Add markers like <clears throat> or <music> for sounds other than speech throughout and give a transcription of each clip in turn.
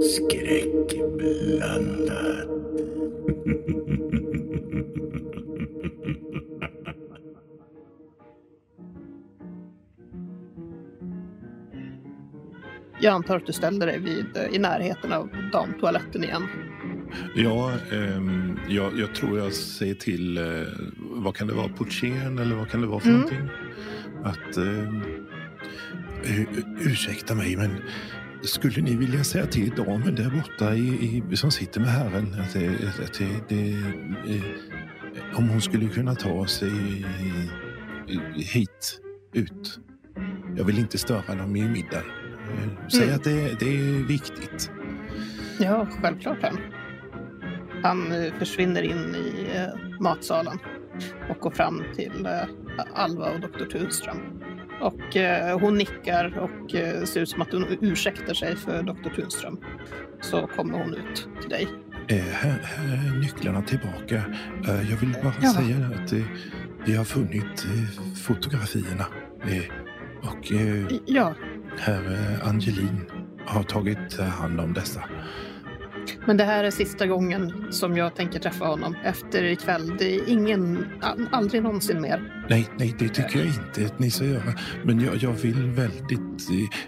Skräckblandat. <laughs> Jag antar att du ställde dig vid, eh, i närheten av damtoaletten igen. Ja, ehm, jag, jag tror jag säger till, eh, vad kan det vara, portieren eller vad kan det vara för Mm. någonting? Att, u- ursäkta mig, men skulle ni vilja säga till damen där borta i, i, som sitter med herren att, det, att det, eh, om hon skulle kunna ta sig eh, hit, ut. Jag vill inte störa dem i middagen. Eh, Säg Mm. att det, det är viktigt. Ja, självklart han. Han eh, försvinner in i eh, matsalen och går fram till Alva och Dr. Tunström. Och eh, hon nickar och eh, ser ut som att hon ursäktar sig för Dr. Tunström. Så kommer hon ut till dig. Eh, här, här är nycklarna tillbaka. Jag vill bara Ja. säga att vi har funnit fotografierna. Och Ja, herr eh, Angelin har tagit eh, hand om dessa. men det här är sista gången som jag tänker träffa honom efter ikväll. Det är ingen, aldrig någonsin mer. Nej, nej, det tycker jag inte att ni ska göra. Men jag, jag vill väldigt... Eh,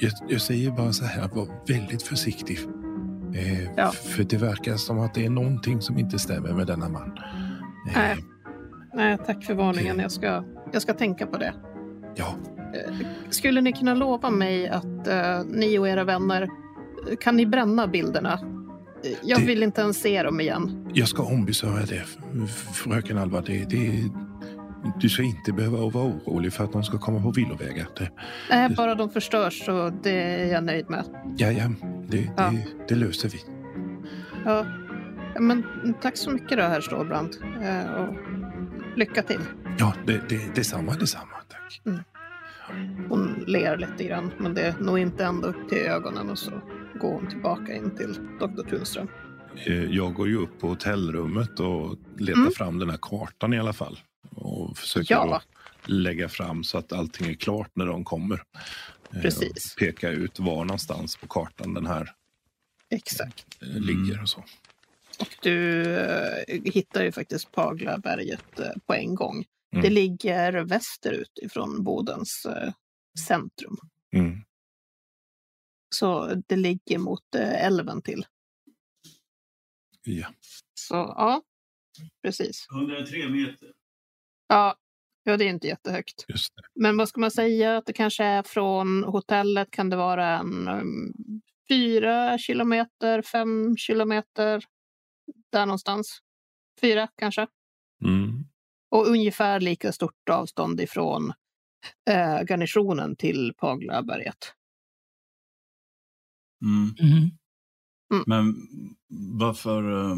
jag, jag säger bara så här, var väldigt försiktig. Eh, Ja. För det verkar som att det är någonting som inte stämmer med denna man. Eh, Nej. Nej, tack för varningen. Jag ska, jag ska tänka på det. Ja, Skulle ni kunna lova mig att eh, ni och era vänner eh, kan ni bränna bilderna? Eh, Jag Det- vill inte ens se dem igen. Jag ska ombesörja det, fröken Alva. Det, det, du ska inte behöva vara orolig för att de ska komma på villovägar. Det, Nej, bara de förstörs så det är jag nöjd med. ja, ja, det, Ja. Det, det löser vi. Ja. Men tack så mycket då, herr Stålbrand. Eh, Och lycka till. Ja, det, det, detsamma, detsamma. Tack. Hon ler lite grann, men det är nog inte ända upp till ögonen och så går hon tillbaka in till Dr. Tunström. Eh, Jag går ju upp på hotellrummet och letar Mm. fram den här kartan i alla fall. Och försöker Ja. lägga fram så att allting är klart när de kommer. Eh, Precis. Peka ut var någonstans på kartan den här Exakt. eh, ligger och så. Och du hittar ju faktiskt Paglaberget på en gång. Mm. Det ligger västerut ifrån Bodens eh, centrum. Mm. Så det ligger mot eh, älven till. Ja. Så ja, precis. 103 meter. Ja, ja, det är inte jättehögt. Just det. Men vad ska man säga att det kanske är från hotellet? Kan det vara en um, fyra kilometer, fem kilometer? Där någonstans. Fyra kanske. Mm. Och ungefär lika stort avstånd ifrån eh, garnisonen till Paglaberget. Mm. Mhm. Men varför eh,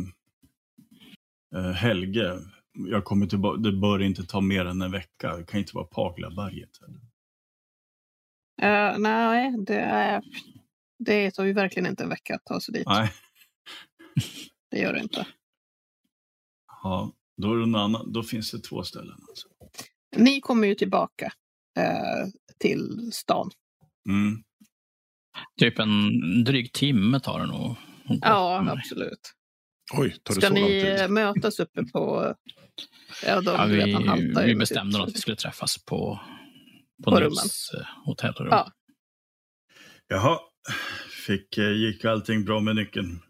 eh, Helge? Jag kommer tillbaka. Det bör inte ta mer än en vecka. Det kan inte vara Paglaberget. eller? Eh, nej, det, är, det tar ju verkligen inte en vecka att ta sig dit. Nej. Det gör det inte. Ja, då, är det annan, då finns det två ställen. Alltså. Ni kommer ju tillbaka eh, till stan. Mm. Typ en dryg timme tar det nog. Ja, absolut. Oj, tar det Ska så lång ni mötas uppe på... Ja, de, Ja, du vet, han vi, haltar vi bestämde nog att vi skulle träffas på, på, På Nils eh, hotellrum. Ja. Jaha, Fick, eh, gick allting bra med nyckeln?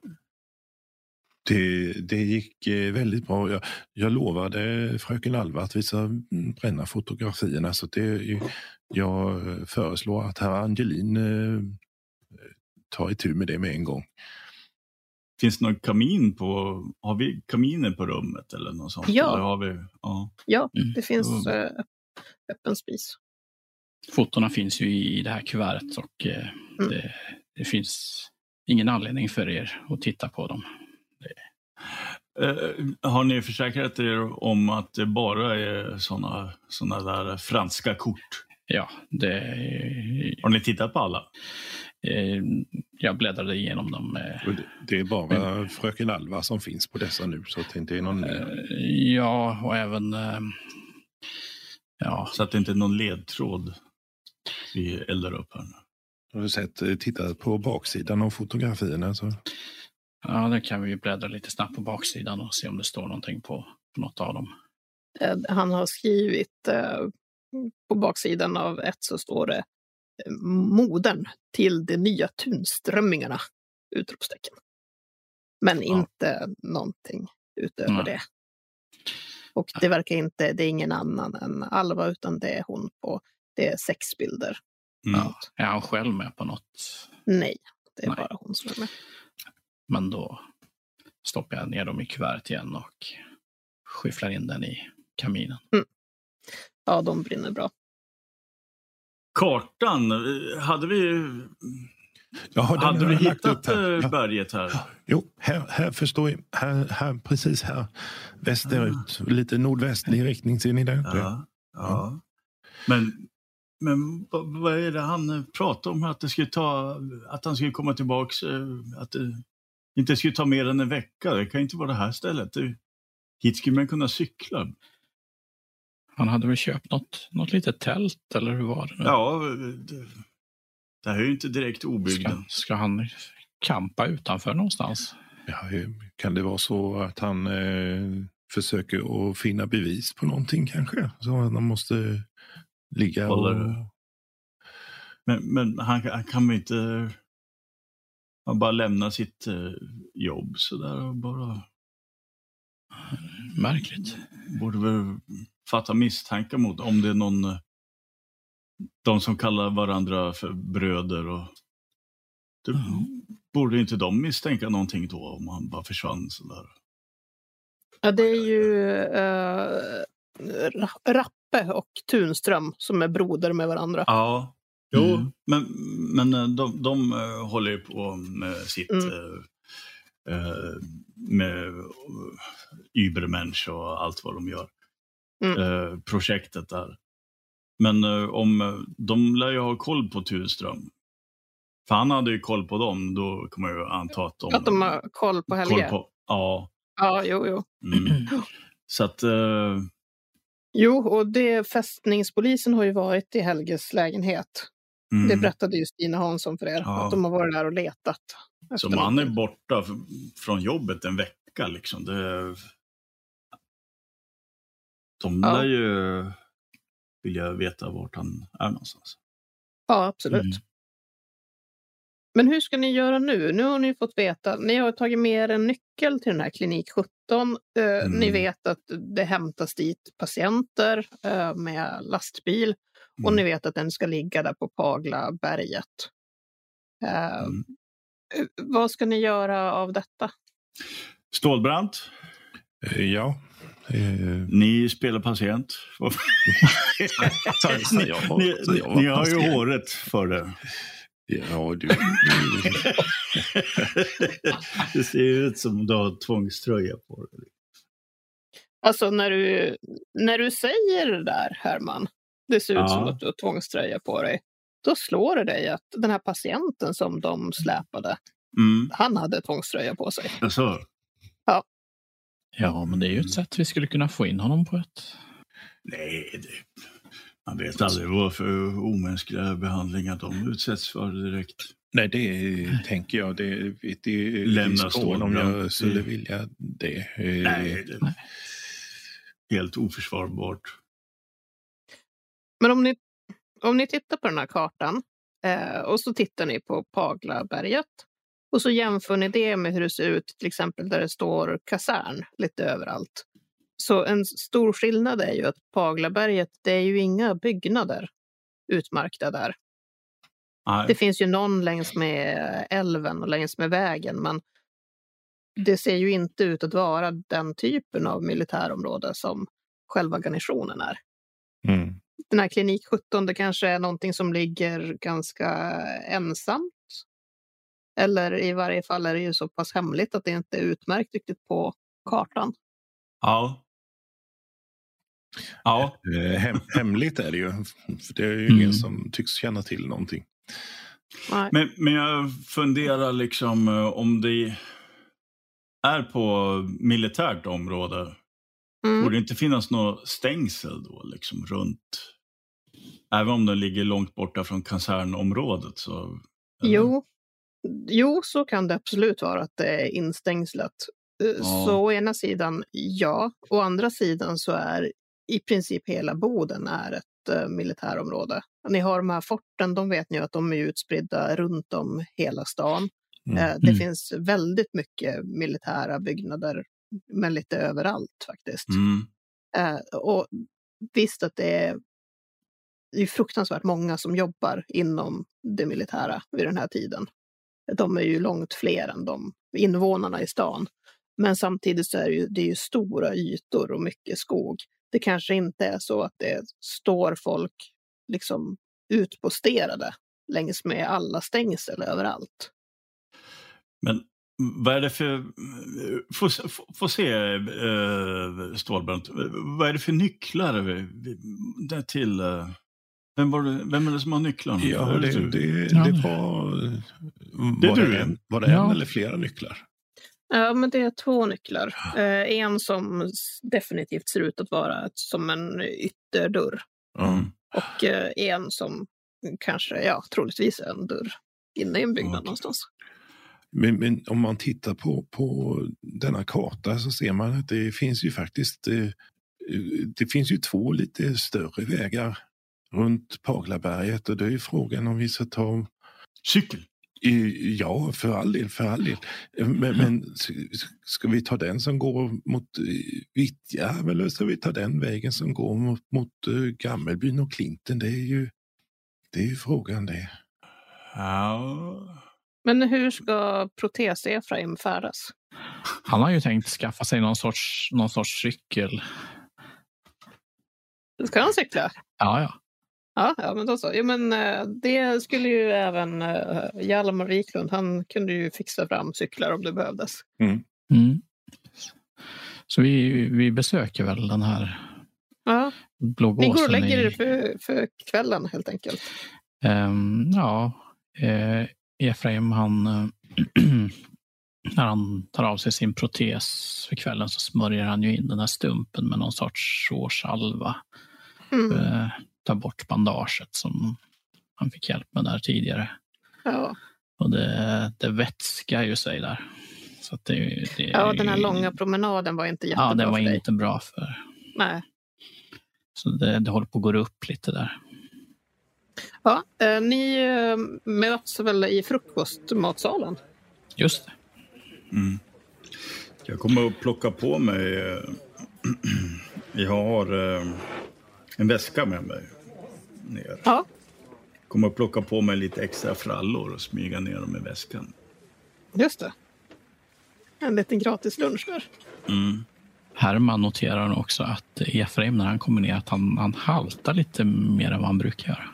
Det, det gick eh, väldigt bra. Jag, jag lovade fröken Alva att vi ska mm, bränna fotografierna. Så det, jag föreslår att herr Angelin eh, tar itu med det med en gång. Finns det någon kamin på, har vi kaminer på rummet eller något sånt? Ja. Eller har vi, ja. Ja, Mm. det finns Mm. eh, öppen spis. Fotona finns ju i det här kuvertet och Mm. det, det finns ingen anledning för er att titta på dem. Eh, har ni försäkrat er om att det bara är såna, såna där franska kort? Ja, det... Har ni tittat på alla? Eh, jag bläddrade igenom dem. eh, det- Det är bara fröken Alva som finns på dessa nu, så att det inte är någon... Ja, och även... Ja, Så att det inte är någon ledtråd vi eldar upp här. nu. Har du sett, tittat på baksidan av fotografierna? Så. Ja, det kan vi ju bläddra lite snabbt på baksidan och se om det står någonting på, på något av dem. Eh, Han har skrivit eh, på baksidan av ett så står det eh, modern till de nya tunströmmingarna! Utropstecken. Men Ja. inte någonting utöver Nej. det. Och det verkar inte, det är ingen annan än Alva utan det är hon på, det är sex bilder. Mm. Ja, är han själv med på något? Nej, det är Nej. bara hon som är med. Men då stoppar jag ner dem i kuvertet igen och skyfflar in den i kaminen. Ja, de brinner bra. Kartan, hade vi, den hade har vi hittat här. eh, Ja. berget här? Jo, här, här förstår jag. Här, här, precis här. Västerut. Lite nordvästlig riktning, ser ni det? Ja. ja. Men, men vad, är det han pratar om? Att, det skulle ta, att han skulle komma tillbaks, eh, att det inte skulle ta mer än en vecka. Det kan inte vara det här stället. Det, hit skulle man kunna cykla. Han hade väl köpt något, något litet tält, eller hur var det? nu? Ja, det, det här är ju inte direkt ska, obygden. ska han kampa utanför någonstans? Ja, kan det vara så att han eh, försöker att finna bevis på någonting kanske? Så att han måste ligga och... Men, men han, han kan väl inte han bara lämna sitt eh, jobb sådär och bara Märkligt. borde väl fatta misstankar mot om det är någon eh, de som kallar varandra för bröder och det, Mm. borde inte de misstänka någonting då om han bara försvann sådär. Ja, det är ju Ra- Rappe och Tunström som är broder med varandra. Ja, jo, Mm. men, men eh, de, de eh, håller ju på med sitt Mm. eh, eh, med Übermensch och allt vad de gör. Mm. Eh, projektet där. Men eh, om de lär ju ha koll på Tunström. För han hade ju koll på dem, då kommer jag ju anta att de, Att de har koll på Helge. koll på. Ja. Ja, jo, jo. Mm. Så att, Jo, och det, fästningspolisen har ju varit i Helges lägenhet. Mm. Det berättade ju Stina Hansson för er. Ja. Att de har varit där och letat. Så man är borta från jobbet en vecka liksom. Det... De Ja. lär ju vilja veta vart han är någonstans. Ja, absolut. Mm. Men hur ska ni göra nu? Nu har ni fått veta, ni har tagit med er en nyckel till den här klinik 17. Eh, Mm. Ni vet att det hämtas dit patienter eh, med lastbil och Mm. ni vet att den ska ligga där på Paglaberget. Eh, Mm. eh, Vad ska ni göra av detta? Stålbrant, Eh, Ja. Eh, ni spelar patient. ni, ni, ni har ju håret för det. Ja, du. det ser ut som du har tvångströja på dig. Alltså när du, när du säger det där, Herman, det ser ut Ja. som att du har tvångströja på dig. Då slår det dig att den här patienten som de släpade, Mm. han hade tvångströja på sig. Alltså, Ja, men det är ju ett sätt vi skulle kunna få in honom på ett... nej, det, man vet aldrig vad för omänskliga behandlingar de utsätts för direkt. Nej, det tänker jag. Det, det är Lämna från om jag skulle vilja det. Nej, det, helt oförsvarbart. Men om ni, om ni tittar på den här kartan eh, och så tittar ni på Paglaberget och så jämför ni det med hur det ser ut till exempel där det står kasern lite överallt. Så en stor skillnad är ju att Paglaberget, det är ju inga byggnader utmärkta där. Nej. Det finns ju någon längs med älven och längs med vägen, men det ser ju inte ut att vara den typen av militärområde som själva garnisonen är. Mm. Den här klinik 17, det kanske är någonting som ligger ganska ensamt. Eller i varje fall är det ju så pass hemligt att det inte är utmärkt riktigt på kartan. Ja. Ja. Eh, Hem, hemligt är det ju. För det är ju Mm. ingen som tycks känna till någonting. Nej. Men, men jag funderar liksom eh, om det är på militärt område. Mm. Borde det inte finnas något stängsel då liksom runt? Även om den ligger långt borta från kasernområdet så... eller? Jo. jo, så kan det absolut vara att det är instängslat. Eh, Ja. Så å ena sidan, ja. Å andra sidan så är i princip hela Boden är ett uh, militärområde. Ni har de här forten, de vet ni att de är utspridda runt om hela stan. Mm. Eh, det Mm. finns väldigt mycket militära byggnader, men lite överallt faktiskt. Mm. Eh, och visst att det är, det är fruktansvärt många som jobbar inom det militära vid den här tiden. De är ju långt fler än de invånarna i stan. Men samtidigt så är det ju, det är ju stora ytor och mycket skog. Det kanske inte är så att det står folk liksom utposterade längs med alla stängsel överallt. Men vad är det för... Få, få, få se, eh, äh, Stålbrant. Vad är det för nycklar till... Eh, eh, vem, var det, vem är det som har nycklarna? Ja, det, det, Ja. det var... Det är var, du, det en, var det en Ja. eller flera nycklar? Ja, men det är två nycklar. Eh, en som definitivt ser ut att vara som en ytterdörr. Mm. och eh, en som kanske, ja, troligtvis är en dörr inne i en byggnad Okej. någonstans. Men, men om man tittar på, på denna karta så ser man att det finns ju faktiskt eh, det finns ju två lite större vägar runt Paglaberget och det är ju frågan om vi ska ta Cykel? i- Ja, för all del, för all del. Men, men s- ska vi ta den som går mot eh, Vittjärv eller ska vi ta den vägen som går mot, mot eh, Gammelbyn och Klinten? Det är ju, det är ju frågan det. Ja. Men hur ska Protes-Efraim färdas? Han har ju tänkt skaffa sig någon sorts, någon sorts cykel. Ska han cykla? Ja, ja. Ja, ja men då så. Jo, men eh, det skulle ju även uh, Hjalmar Wiklund, han kunde ju fixa fram cyklar om det behövdes. Mm. Så vi, vi besöker väl den här Ja, blå ni går och lägger i- er för, för kvällen helt enkelt. Ehm, ja, eh, Efraim han, eh, <clears throat> när han tar av sig sin protes för kvällen så smörjer han ju in den här stumpen med någon sorts sårsalva. Mm. Tar bort bandaget som han fick hjälp med där tidigare. Ja. Och det, det vätskar ju sig där. Så att det, det, ja, den här långa promenaden var inte jättebra Ja, den var för dig. inte bra för. Nej. Så det, det håller på att gå upp lite där. Ja, eh, ni eh, möts väl i frukostmatsalen? Just det. Mm. Jag kommer att plocka på mig... eh, <clears throat> Jag har eh, en väska med mig ner. Ja. Kommer att plocka på mig lite extra frallor och smyga ner dem i väskan. Just det. En liten gratis lunch där. Mm. Herman noterar också att Efraim när han kommer ner att han, han haltar lite mer än vad han brukar göra.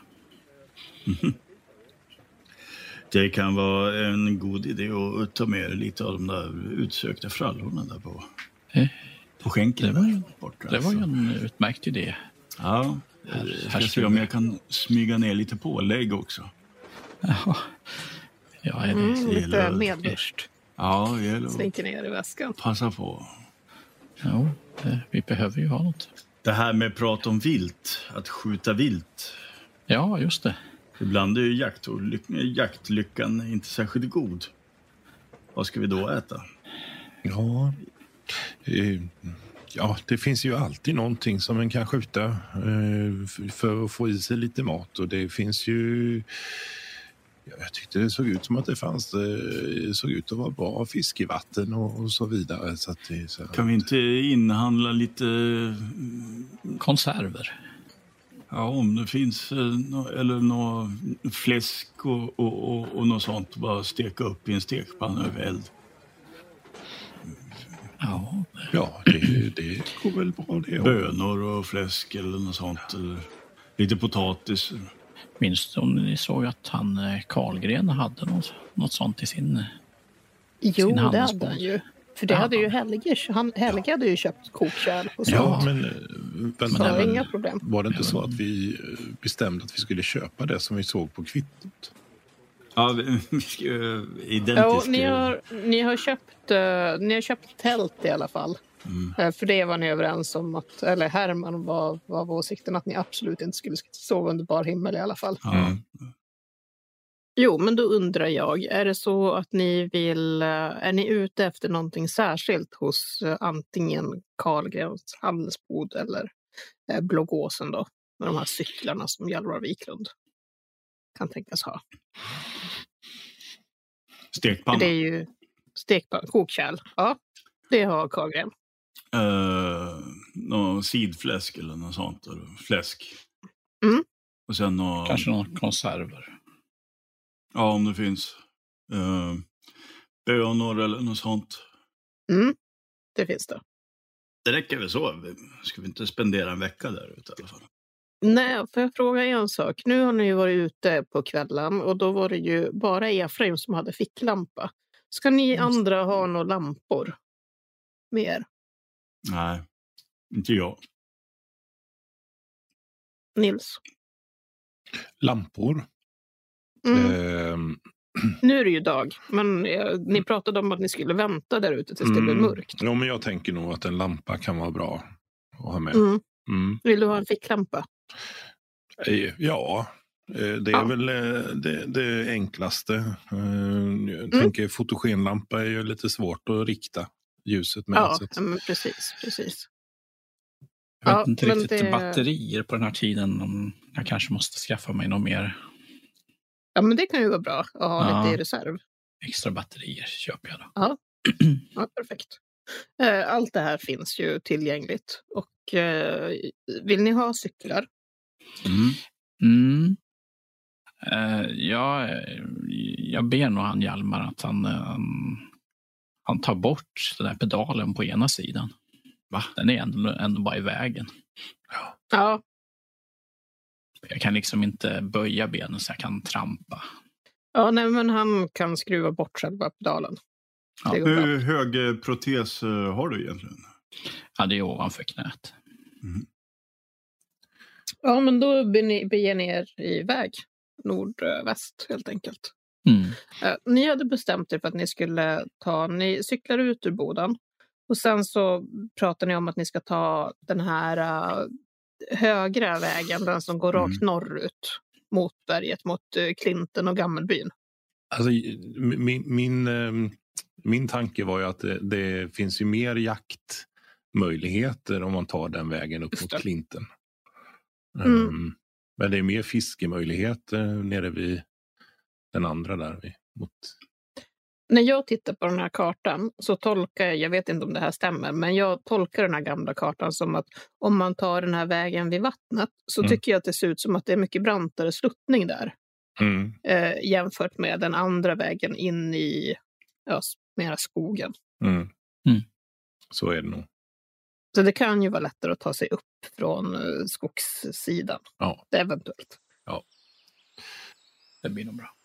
Det kan vara en god idé att ta med lite av de där utsökta frallorna där på, Eh, på skänken. det var ju- borta, Det var ju alltså. en utmärkt idé. Ja, jag här ska se om jag kan smyga ner lite pålägg också. Ja, ja är det, Mm, lite medvurst. Ja, gäller Slinker ner i väskan. passa på. jo, det, vi behöver ju ha något. Det här med prat om vilt, att skjuta vilt. Ja, just det. Ibland är ju jaktolyck- jaktlyckan inte särskilt god. Vad ska vi då äta? Ja, eh, ja, det finns ju alltid någonting som man kan skjuta eh, för att få i sig lite mat. Och det finns ju... ja, Jag tyckte det såg ut som att det fanns, eh, såg ut att vara bra fiskevatten och, och så vidare. Så att det, så Kan vi inte inhandla lite... Konserver. Ja, om det finns eh, eller nå fläsk och, och, och, och något sånt. Bara steka upp i en stekpanna över eld. Ja, Ja, det, det går väl bra det. Bönor och fläsk eller något sånt. Eller lite potatis. minns du om ni såg att han eh, Karlgren hade något, något sånt i sin... Jo, det hade han ju. För det Ja. hade ju Helge. Han, Helge hade ju köpt kokkärl och så. Ja, men, eh, vänta, så men inga problem. var det inte så att vi eh, bestämde att vi skulle köpa det som vi såg på kvittot? Ja, <laughs> Ja, identiska... ni, har, ni, har köpt, eh, ni har köpt tält i alla fall. Mm. Eh, för det var ni överens om, att, eller Herman var, var åsikten att ni absolut inte skulle sova under bar himmel i alla fall. Mm. Jo, men då undrar jag, är det så att ni vill, eh, är ni ute efter någonting särskilt hos eh, antingen Karlgrens handelsbod eller eh, Blågåsen då, med de här cyklarna som Hjalmar Wiklund kan tänkas ha? Stekpanna. Det är ju stekpanna, kokkärl. Ja, det har Karlgren. Uh, någon sidfläsk eller något sånt. Eller fläsk. Mm. Och sen någon... Kanske några konserver. Ja, om det finns. Uh, bönor eller något sånt. Mm, det finns det. Det räcker väl så. Vi- Ska vi inte spendera en vecka där ute i alla fall? Nej, får jag fråga en sak? Nu har ni ju varit ute på kvällen och då var det ju bara Efraim som hade ficklampa. Ska ni andra ha några lampor? Mer? Nej, inte jag. Nils? Lampor. Mm. Ehm, <clears throat> Nu är det ju dag, men eh, ni pratade om att ni skulle vänta där ute tills det blev mm, mörkt. Ja, men jag tänker nog att en lampa kan vara bra att ha med. Mm. Mm. Vill du ha en ficklampa? Eh, Ja, eh, det är Ja. väl eh, det, det enklaste. Jag tänker fotogenlampa är ju lite svårt att rikta ljuset med. Ja, så att- ja, men precis. precis. Jag vet Ja, inte riktigt det- batterier på den här tiden. Jag kanske måste skaffa mig något mer Ja, men det kan ju vara bra att ha Ja. lite i reserv. extra batterier. köper jag då. <clears throat> Ja, perfekt. Eh, Allt det här finns ju tillgängligt. Och vill ni ha cyklar? Mm. Mm. Eh, jag, jag ber nog han Hjalmar att han, eh, han tar bort den där pedalen på ena sidan. Va? Den är ändå, ändå bara i vägen. Ja, Jag kan liksom inte böja benen så jag kan trampa. ja nej, men han kan skruva bort själva pedalen. Ja. Hur hög protes har du egentligen? Ja, det är ovanför knät. Ja, men då beger ni, er iväg nordväst helt enkelt. Mm. Eh, Ni hade bestämt er för att ni skulle ta, ni cyklar ut ur Boden och sen så pratar ni om att ni ska ta den här eh, högra vägen, den som går rakt norrut mot berget, mot uh, Klinten och Gammelbyn. Alltså, min, min, min tanke var ju att det, det finns ju mer jaktmöjligheter om man tar den vägen upp mot. Klinten. Mm. Ehm, men det är mer fiskemöjligheter nere vid den andra där. Vid, mot, När jag tittar på den här kartan så tolkar jag, jag vet inte om det här stämmer, men jag tolkar den här gamla kartan som att om man tar den här vägen vid vattnet så Mm. tycker jag att det ser ut som att det är mycket brantare sluttning där. mm. eh, jämfört med den andra vägen in i ja, mera skogen. Mm. Mm. Så är det nog. Så det kan ju vara lättare att ta sig upp från eh, skogssidan. Ja. Eventuellt. Det blir nog bra.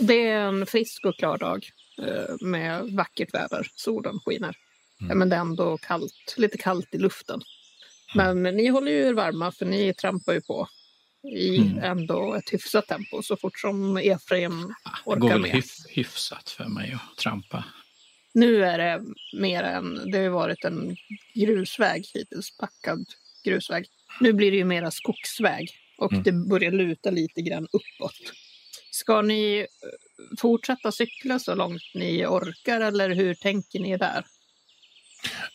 Det är en frisk och klar dag eh, med vackert väder. Solen skiner. Mm. Ja, men det är ändå kallt, lite kallt i luften. Men ni håller ju er varma för ni trampar ju på i Mm. ändå ett hyfsat tempo så fort som Efraim Ah, Det orkar går väl med. hyf- hyfsat för mig att trampa. Nu är det mer än, det har varit en grusväg hittills, packad grusväg. Nu blir det ju mera skogsväg och Mm. det börjar luta lite grann uppåt. Ska ni eh, fortsätta cykla så långt ni orkar eller hur tänker ni där?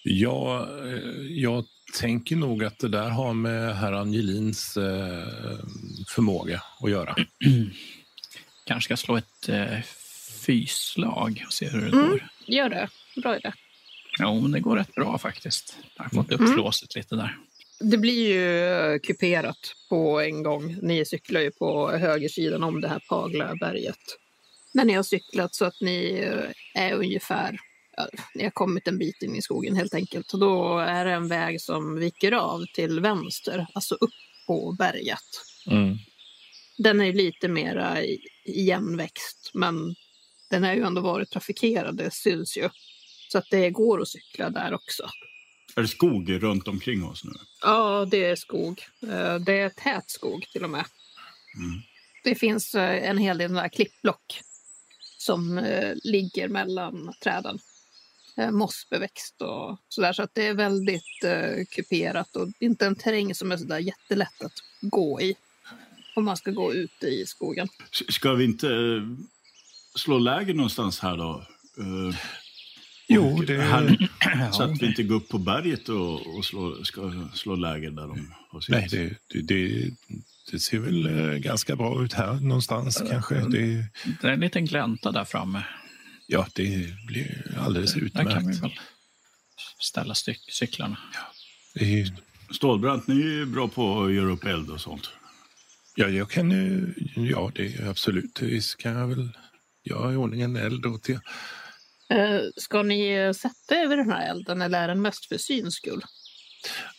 Jag, eh, jag tänker nog att det där har med herr Angelins eh, förmåga att göra. <clears throat> Kanske ska slå ett fyslag och se hur det Mm. går. Gör det. Bra idé. Jo, men det går rätt bra faktiskt. Jag har fått upp Mm. flåset lite där. Det blir ju eh, kuperat på en gång. Ni cyklar ju på högersidan om det här Paglaberget. När ni har cyklat så att ni eh, är ungefär, ja, ni har kommit en bit in i skogen helt enkelt. Och då är det en väg som viker av till vänster, alltså upp på berget. Mm. Den är ju lite mera i- igenväxt, men den har ju ändå varit trafikerad, det syns ju. Så att det går att cykla där också. Är det skog runt omkring oss nu? Ja, det är skog. Eh, Det är tät skog till och med. Mm. Det finns eh, en hel del här klippblock som eh, ligger mellan träden. Mossbeväxt och sådär. Så att det är väldigt kuperat och inte en terräng som är sådär jättelätt att gå i. Om man ska gå ute i skogen. Ska vi inte slå läger någonstans här då? Eh, Jo, det... Här, <clears throat> så Ja, att vi inte går upp på berget och, och slå, ska slå läger där de har sitt. Nej, det, det, det, det ser väl eh, ganska bra ut här någonstans kanske. Det, Det är en liten glänta där framme. ja, det blir alldeles Där kan vi utmärkt. väl ställa styck, cyklarna. Det är- Stålbrant, ni är ju bra på att göra upp eld och sånt. Ja, jag kan ju... Ja, det är absolut. Visst kan jag väl göra i ordning en eld åt er. Eh, ska ni sätta över den här elden eller är den mest för syns skull?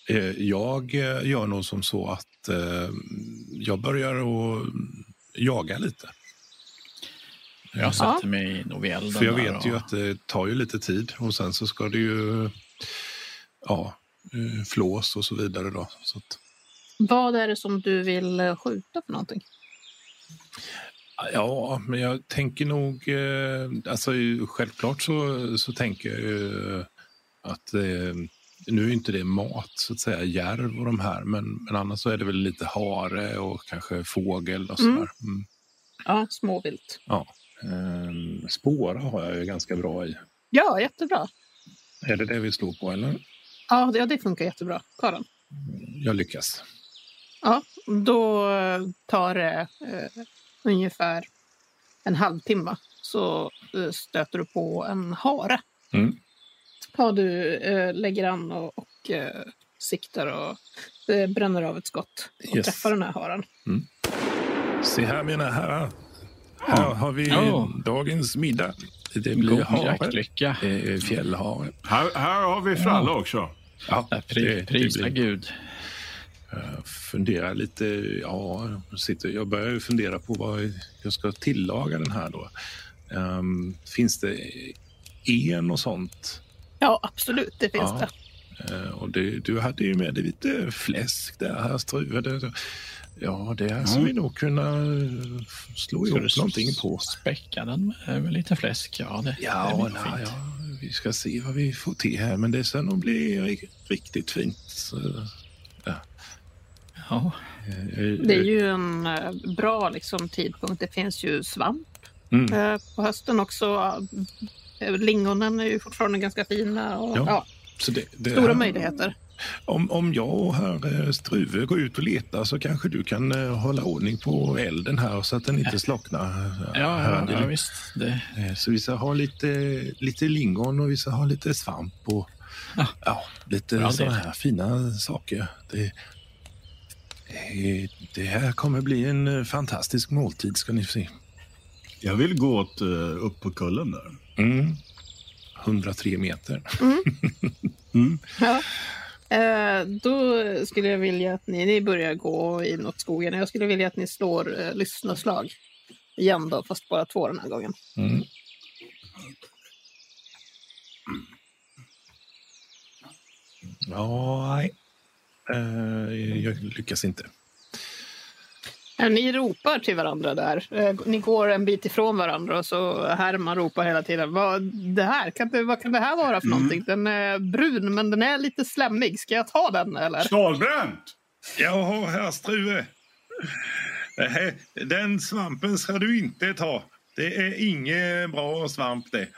Eh, Jag eh, gör nog som så att jag börjar att jaga lite. Jag sätter mig nog vid elden För jag vet och, ju att det tar ju lite tid och sen så ska det ju ja, flås och så vidare. Då. Så att, Vad är det som du vill skjuta för någonting? Ja, men jag tänker nog... eh, Alltså, självklart så, så tänker jag ju att eh, nu är inte det mat, så att säga, järv och de här, men, men annars så är det väl lite hare och kanske fågel och sådär. Mm. Ja, småvilt. Ja. Ehm, spåra har jag ju ganska bra i. Ja, jättebra. Är det det vi slår på eller? Ja, det, ja, det funkar jättebra. Karin. Jag lyckas. Ja, då tar det eh, ungefär en halvtimme så eh, stöter du på en hare. Mm. Ja, du eh, lägger an och, och eh, siktar och eh, bränner av ett skott och Yes. träffar den här haren. Se här mina herrar. Här har vi Ja. dagens middag. Det blir God hare. jaktlycka. Det är fjällhare. Här, här har vi fralla också. Ja, Äh, Pri, prisa Gud. Jag funderar lite. Ja, jag sitter, jag börjar ju fundera på vad jag ska tillaga den här då. Ehm, finns det en och sånt? Ja, absolut, det finns Ja. det. Eh, och det, du hade ju med dig lite fläsk där, här Struve. Det- Ja, det här ska Mm. vi nog kunna eh, slå Ska ihop du någonting på. späcka den med, lite fläsk? Ja, det, det Ja, nej, fint. ja, vi ska se vad vi får till här, men det ska nog bli ri- riktigt fint. Så, Ja. eh, Det är ju en eh, bra liksom, tidpunkt. Det finns ju svamp Mm. eh, på hösten också. Eh, Lingonen är ju fortfarande ganska fina. Och, Ja. ja. så det, det stora här- möjligheter. Om, om jag och herr eh, Struve går ut och letar så kanske du kan eh, hålla ordning på elden här så att den inte slocknar. Ja, ja, Här, ja, visst. Det, Eh, Så vi ska ha lite, lite lingon och vi ska ha lite svamp och Ja. ja, lite sådana här fina saker. Det, eh, det här kommer bli en eh, fantastisk måltid ska ni se. Jag vill gå åt, eh, upp på kullen där. Mm. 103 meter. <laughs> Mm. Ja. Eh, då skulle jag vilja att ni, ni börjar gå inåt skogen. Jag skulle vilja att ni slår eh, lyssnarslag. Igen då, fast bara två den här gången. Mm. Ja, nej. Eh, jag lyckas inte. Eh, Ni ropar till varandra där. Eh, Ni går en bit ifrån varandra och så Herman ropar hela tiden. Vad, det här, kan det, vad kan det här vara för Mm. någonting? Den är brun men den är lite slemmig. Ska jag ta den eller? Stålbränt! Jaha, herr Struve. Nej, Den svampen ska du inte ta. Det är ingen bra svamp det.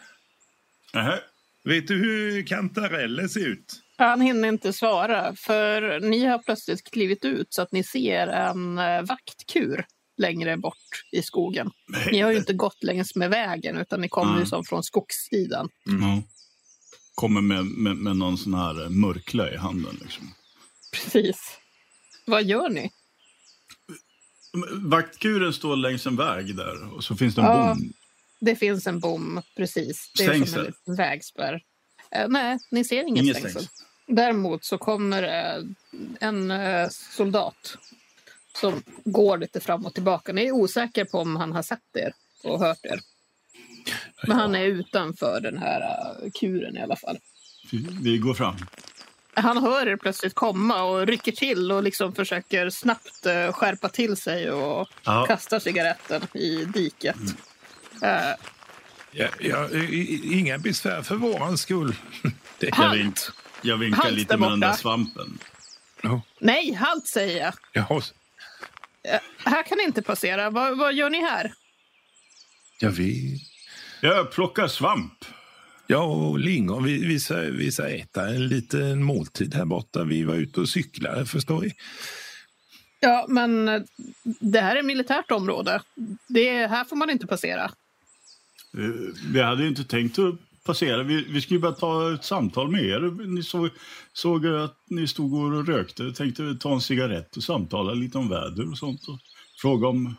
Nähä. Vet du hur kantareller ser ut? Han hinner inte svara för ni har plötsligt klivit ut så att ni ser en eh, vaktkur längre bort i skogen. Ni har ju inte gått längs med vägen utan ni kommer ju Mm. som från skogssidan. Ja. Kommer med, med, med någon sån här eh, mörklö i handen. Liksom. Precis. Vad gör ni? Vaktkuren står längs en väg där och så finns det en Ja. bom. Det finns en bom precis. Det är som Stängsel? en liten vägspärr. Eh, nej, ni ser inget Inget stängsel. stängsel. Däremot så kommer en eh, soldat som går lite fram och tillbaka. Ni är osäker på om han har sett er och hört er. Men han är utanför den här eh, kuren i alla fall. Vi- går fram. han hör er plötsligt komma och rycker till och liksom försöker snabbt eh, skärpa till sig och Ja. kastar cigaretten i diket. Eh, Ja, ja, i- inga besvär för våran skull. <laughs> Det, Halt! Jag vinkar Halt lite med den där svampen. ja, nej, halt säger jag. ja, Eh, här kan ni inte passera. Vad, vad gör ni här? ja, vi... Jag plockar svamp. Ja, och lingon. Vi, vi, ska, vi ska äta en liten måltid här borta. Vi var ute och cyklade, förstår ni. Ja, men eh, det här är militärt område. Det, här får man inte passera. Eh, Vi hade inte tänkt att passera. Vi, vi skulle bara ta ett samtal med er. Ni såg, såg att ni stod och rökte. Jag tänkte ta en cigarett och samtala lite om väder och sånt. Och fråga om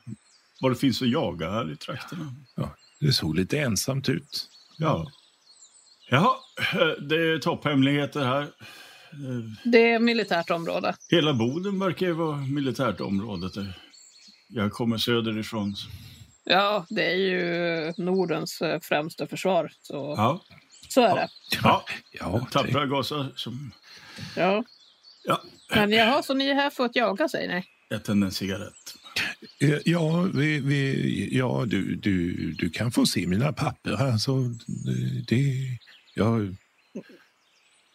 vad det finns att jaga här i trakterna. Ja, det såg lite ensamt ut. Ja. Jaha, det är topphemligheter här. Det är militärt område. Hela Boden verkar ju vara militärt område. Jag kommer söderifrån. Ja, det är ju Nordens eh, främsta försvar. Så, Ja, så är det. ja. Ja, tappra gasar som Ja. Ja. Men jaha, så ni är här för att jaga, säger ni? jag tänder en cigarett. ja, vi, vi, ja du, du, du kan få se mina papper här. Så det, jag,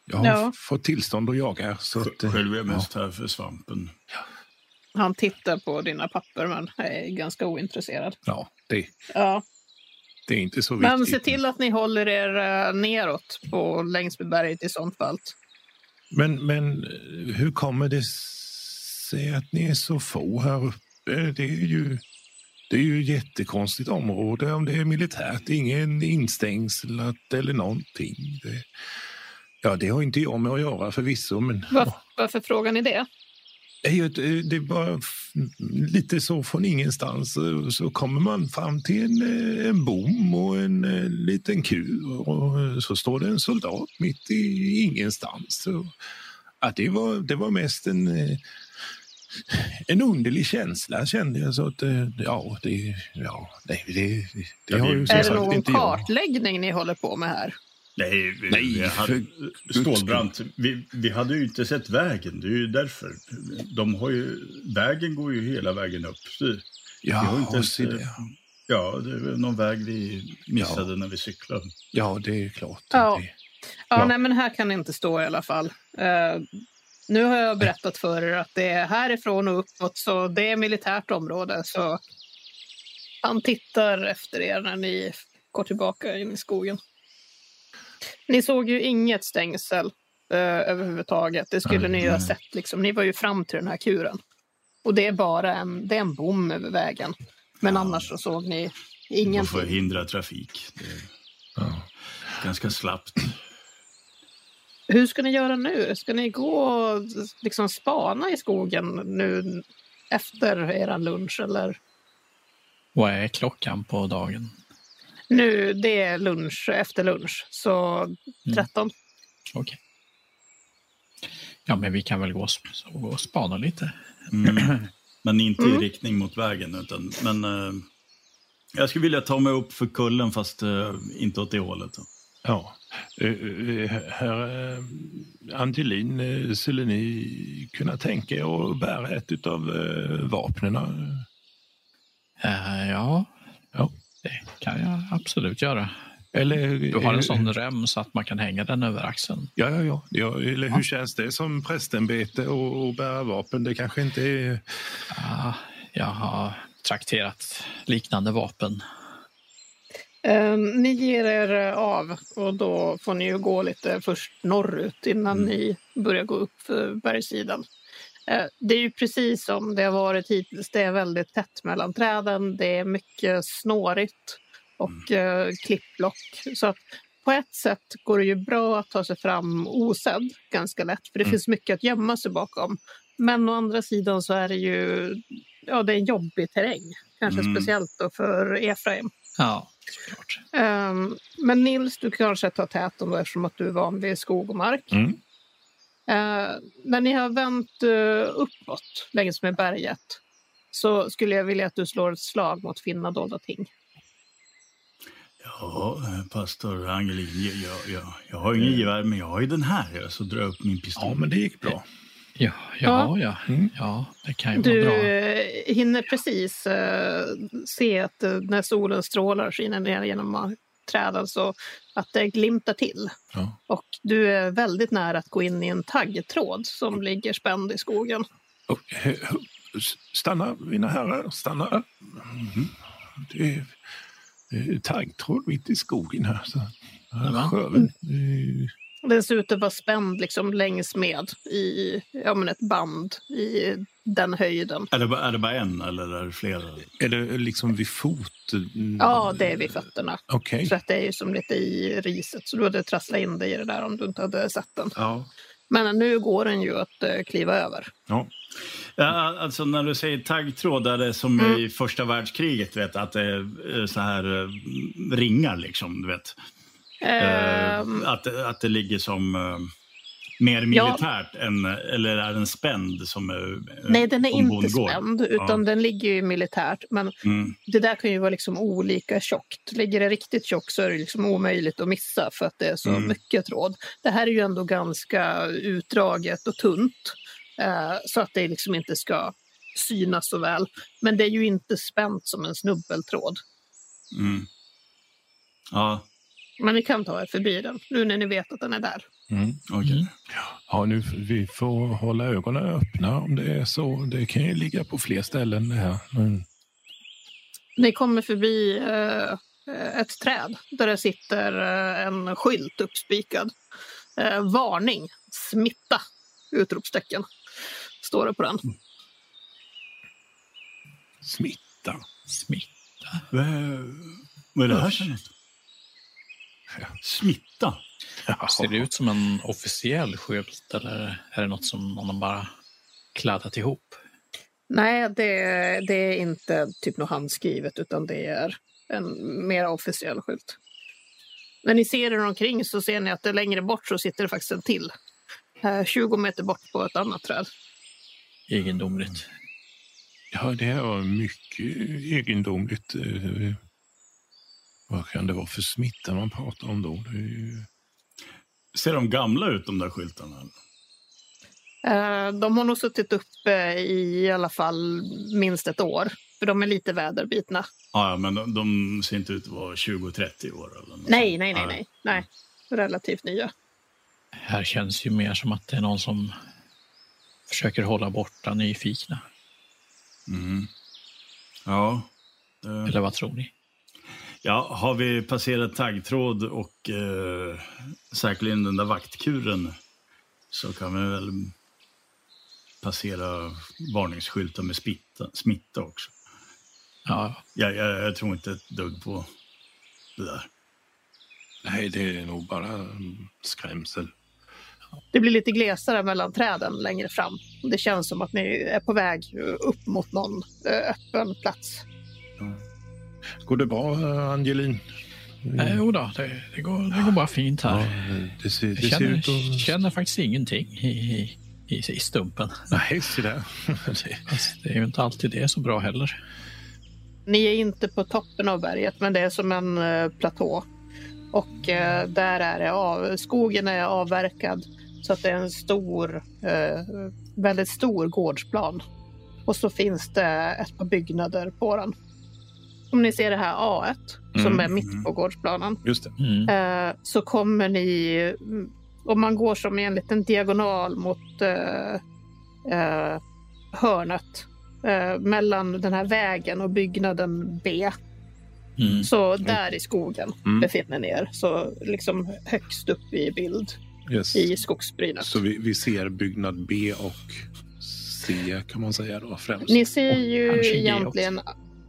jag har Ja. fått tillstånd att jaga. Så att, eh, Själv är jag mest här för svampen. Han tittar på dina papper, men är ganska ointresserad. ja, det, Ja. det är inte så viktigt. Men se till att ni håller er eh, neråt på, längs med berget i sånt fall. Men, men hur kommer det sig att ni är så få här uppe? Det är ju, det är ju ett jättekonstigt område om det är militärt. Ingen instängslat eller någonting. Det, ja, det har inte jag med att göra förvisso, men Var, varför frågar ni det? Det är ju ett- eh, det är bara lite så från ingenstans så kommer man fram till en, eh, en bom och en eh, liten kur och så står det en soldat mitt i ingenstans. Så, ja, det, var, det var mest en, en underlig känsla kände jag. Så att, ja, det, ja, nej, det, det, det har ju som Är det någon inte jag. kartläggning ni håller på med här? Nej, vi, Nej, vi hade, Stålbrant, vi, vi hade ju inte sett vägen. Det är ju därför. De har ju, vägen går ju hela vägen upp. Så, vi har Ja, inte ens, det. ja, det är någon väg vi missade när vi cyklade. ja, det är klart. Ja. Det, Ja, Ja. nej, men här kan ni inte stå i alla fall. Eh, nu har jag berättat för er att det är härifrån och uppåt, så det är militärt område. Så han tittar efter er när ni går tillbaka in i skogen. Ni såg ju inget stängsel eh, överhuvudtaget. Det skulle ni ju ha sett. Liksom. Ni var ju fram till den här kuren. Och det är bara en, det är en bom över vägen. Men annars så såg ni ingenting. hindra trafik. Det är ja. ganska slappt. Hur ska ni göra nu? Ska ni gå och liksom spana i skogen nu efter er lunch? Eller? Vad är klockan på dagen? Nu, det är lunch, efter lunch, så 13. Okej. Ja, men vi kan väl gå och, sp- gå och spana lite. Mm. Men inte Mm. i riktning mot vägen. Utan, men eh, jag skulle vilja ta mig upp för kullen fast eh, inte åt det hållet. Då. Ja. Eh, eh, Herr eh, Angelin, eh, skulle ni kunna tänka er att bära ett av vapnen? Eh, ja, Ja. Det kan jag absolut göra. Eller, Du har eh, en sån rem så att man kan hänga den över axeln. Ja, ja, ja. ja eller hur känns det som prästämbete och, och bära vapen? Det kanske inte är... Ja, jag har trakterat liknande vapen. Eh, ni ger er eh, av och då får ni ju gå lite först norrut innan ni börjar gå upp för bergssidan. Eh, det är ju precis som det har varit hittills. Det är väldigt tätt mellan träden. Det är mycket snårigt och eh, klippblock. Så att på ett sätt går det ju bra att ta sig fram osedd ganska lätt för det finns mycket att gömma sig bakom. Men å andra sidan så är det ju ja, det är en jobbig terräng. Kanske Mm. speciellt då för Efraim. Ja, såklart. Ehm, men Nils, du kanske tar täten då eftersom att du är van vid skog och mark. Mm. Eh, när ni har vänt uh, uppåt längs med berget så skulle jag vilja att du slår ett slag mot finna dolda ting. Ja, eh, pastor Angelin, jag, jag, jag, jag har ingen gevär, men jag har ju den här. Så drar jag upp min pistol. Ja, men det gick bra. Ja, ja, ja. Mm. ja det kan ju Du vara bra. eh, hinner precis eh, se att eh, när solen strålar skiner ner genom träden så att det glimtar till. Ja. Och du är väldigt nära att gå in i en taggtråd som ligger spänd i skogen. Eh, stanna, mina herrar, stanna. Mhm. Det är taggtråd mitt i skogen här. Så. Sköven. eh, Den ser ut att vara spänd liksom längs med i ja, men ett band i den höjden. Är, det, bara- är det bara en eller är det flera? Är det liksom vid fot? Ja, det är vid fötterna. Okej. Så att det är ju som lite i riset. Så du hade trasslat in dig i det där om du inte hade sett den. Ja. Men nu går den ju att eh, kliva över. ja. Ja, alltså när du säger taggtråd, är det som Mm. i första världskriget, vet, att det är eh, så här eh, ringar liksom, du vet. Ehm, att, att det ligger som mer Ja. militärt än, eller är den spänd som eh, nej, den är inte spänd, utan den ligger ju militärt. Men Mm. det där kan ju vara liksom olika tjockt. Ligger det riktigt tjockt så är det liksom omöjligt att missa för att det är så Mm. mycket tråd. Det här är ju ändå ganska utdraget och tunt. eh, så att det liksom inte ska synas så väl. Men det är ju inte spänt som en snubbeltråd. Mm. Ja, Men ni kan ta er förbi den nu när ni vet att den är där. Mm. okej. Mm. ja, nu vi får hålla ögonen öppna om det är så. Det kan ju ligga på fler ställen det här. Men, Ni kommer förbi eh, ett träd där det sitter eh, en skylt uppspikad. Eh, varning, smitta! Utropstecken. Står det på den. smitta. Smitta. Vad är det här Usch. för något? Smitta? Ser det ut som en officiell skylt eller är det något som någon bara kladdat ihop? Nej, det, det är inte typ något handskrivet utan det är en mer officiell skylt. När ni ser er omkring så ser ni att det längre bort så sitter det faktiskt en till. Eh, 20 meter bort på ett annat träd. Egendomligt. Ja, det var mycket egendomligt. Eh, Vad kan det vara för smitta man pratar om då? Det är ju... Ser de gamla ut, de där skyltarna? Eh, De har nog suttit uppe i i alla fall minst ett år. För de är lite väderbitna. Ja, ja, men de, de ser inte ut att vara 20-30 år. Eller något Nej, nej, nej, nej. nej. Relativt nya. Här känns ju mer som att det är någon som försöker hålla borta nyfikna. Mm. Ja. Eh, Eller vad tror ni? Ja, har vi passerat taggtråd och eh, säkerligen den där vaktkuren så kan vi väl passera varningsskyltar med smitta, smitta också. Ja, Jag, jag, jag tror inte ett dugg på det där. Nej, det är nog bara mm, skrämsel. Det blir lite glesare mellan träden längre fram. Det känns som att ni är på väg upp mot någon eh, öppen plats. Går det bra, eh, Angelin? eh, jo då, det, det, går, det går bara fint Ja, här. det ser, det Jag ser känner, ut att... känner faktiskt ingenting i, i, i, i stumpen. Nej, se där. <laughs> Det- är ju inte alltid det så bra heller. Ni är inte på toppen av berget, men det är som en eh, platå. Och eh, där är det av, skogen är avverkad så att det är en stor, eh, väldigt stor gårdsplan. Och så finns det ett par byggnader på den. Om ni ser det här A1 som Mm, är mitt på gårdsplanen Just det. Mm. eh, så kommer ni, mm, om man går som i en liten diagonal mot eh, eh, hörnet eh, mellan den här vägen och byggnaden B. Mm. Så där i skogen Mm. befinner ni er. Så liksom högst upp i bild Yes. i skogsbrynet. Så vi, vi ser byggnad B och C kan man säga då främst. Ni ser ju egentligen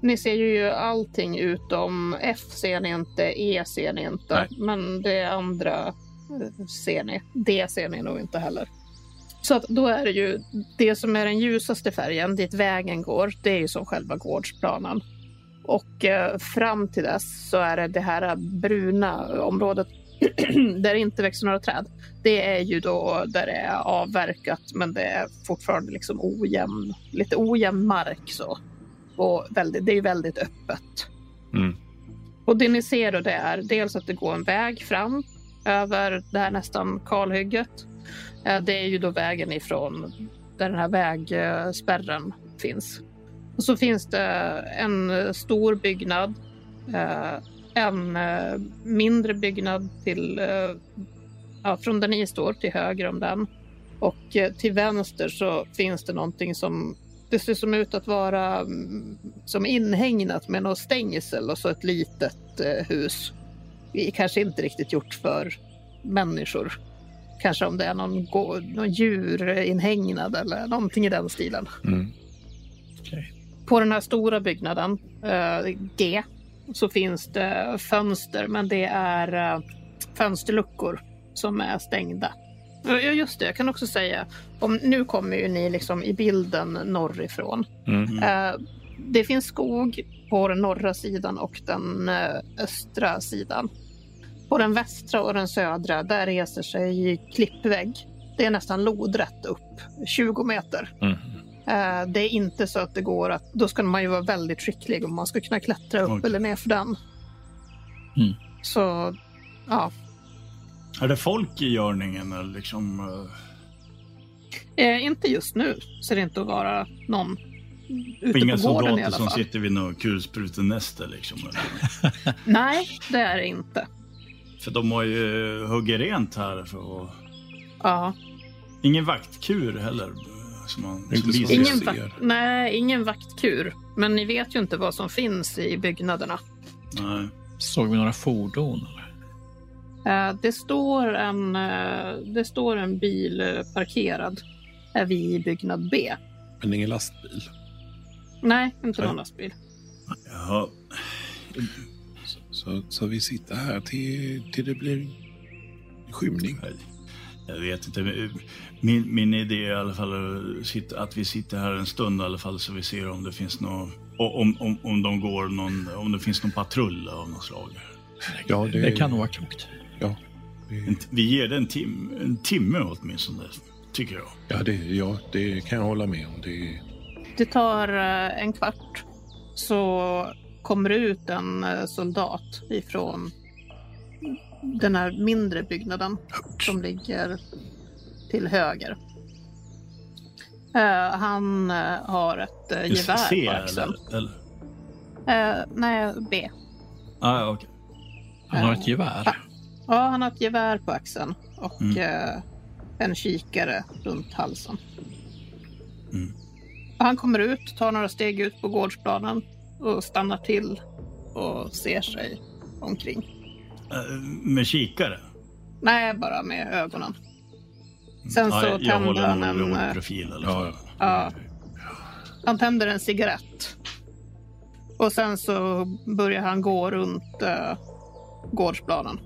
ni ser ju allting utom F ser ni inte, E ser ni inte. Nej. Men det andra ser ni. D ser ni nog inte heller. Så att då är det ju det som är den ljusaste färgen, dit vägen går, det är ju som själva gårdsplanen. Och eh, fram till dess så är det det här bruna området <clears throat> där det inte växer några träd. Det är ju då där det är avverkat men det är fortfarande liksom ojämn, lite ojämn mark så. Och väldigt, det är väldigt öppet. Mm. Och det ni ser då det är dels att det går en väg fram över det här nästan kalhygget. Eh, Det är ju då vägen ifrån där den här vägspärren finns. Och så finns det en stor byggnad, eh, en eh, mindre byggnad till, ja, från där ni står till höger om den. Och till vänster så finns det någonting som det ser som ut att vara mm, som inhägnat med något stängsel och så ett litet eh, hus. Det är Kanske inte riktigt gjort för människor. Kanske om det är någon, gå- någon djurinhägnad eller någonting i den stilen. Mm. Okej. På den här stora byggnaden, eh, G, så finns det fönster, men det är eh, fönsterluckor som är stängda. Ja, just det, jag kan också säga, om, nu kommer ju ni liksom i bilden norrifrån. Mm. Eh, det finns skog på den norra sidan och den eh, östra sidan. På den västra och den södra, där reser sig klippvägg. Det är nästan lodrätt upp, 20 meter. Mm. Eh, Det är inte så att det går att... Då ska man ju vara väldigt skicklig om man ska kunna klättra upp Okej. eller ner för den. Mm. Så, ja. Är det folk i görningen? Eller liksom, eh, Eh, inte just nu ser det inte att vara någon ute inga på gården i soldater alla som fall. sitter vid något kulsprutenäste? Liksom, eller? <laughs> Nej, det är det inte. För de har ju huggit rent här. För att... Ja. Ingen vaktkur heller. eh, Som man, som visar. Ingen vakt, nej, ingen vaktkur. Men ni vet ju inte vad som finns i byggnaderna. Nej. Såg vi några fordon? Eller? Eh, Det står en, eh, det står en bil eh, parkerad vid byggnad B. Men ingen lastbil. Nej, inte någon lastbil. Jaha. Så, så, så vi sitter här till, till det blir skymning. Jag vet inte. Min, min idé är i alla fall att vi sitter här en stund i alla fall så vi ser om det finns någon, om, om, om de går någon, om det finns någon patrull av något slag. Ja, det, Det kan nog vara klokt. Ja, vi, ger det en, tim, en timme åtminstone, tycker jag. ja, det, ja, det kan jag hålla med om. Det, Det tar eh, en kvart så kommer det ut en eh, soldat ifrån den här mindre byggnaden som ligger till höger. Eh, han eh, har ett uh, gevär C på axeln. eller? eller? Nej, B. Ah, ja, okej. Han har ett gevär. Ja, han har ett gevär på axeln och Mm. eh, en kikare runt halsen. Mm. Han kommer ut, tar några steg ut på gårdsplanen och stannar till och ser sig omkring. Eh, Med kikare? Nej, bara med ögonen. Sen Ja, så jag tänder han en... eh, profil ja, fall. Ja, han tänder en cigarett. Och sen så börjar han gå runt uh, gårdsplanen.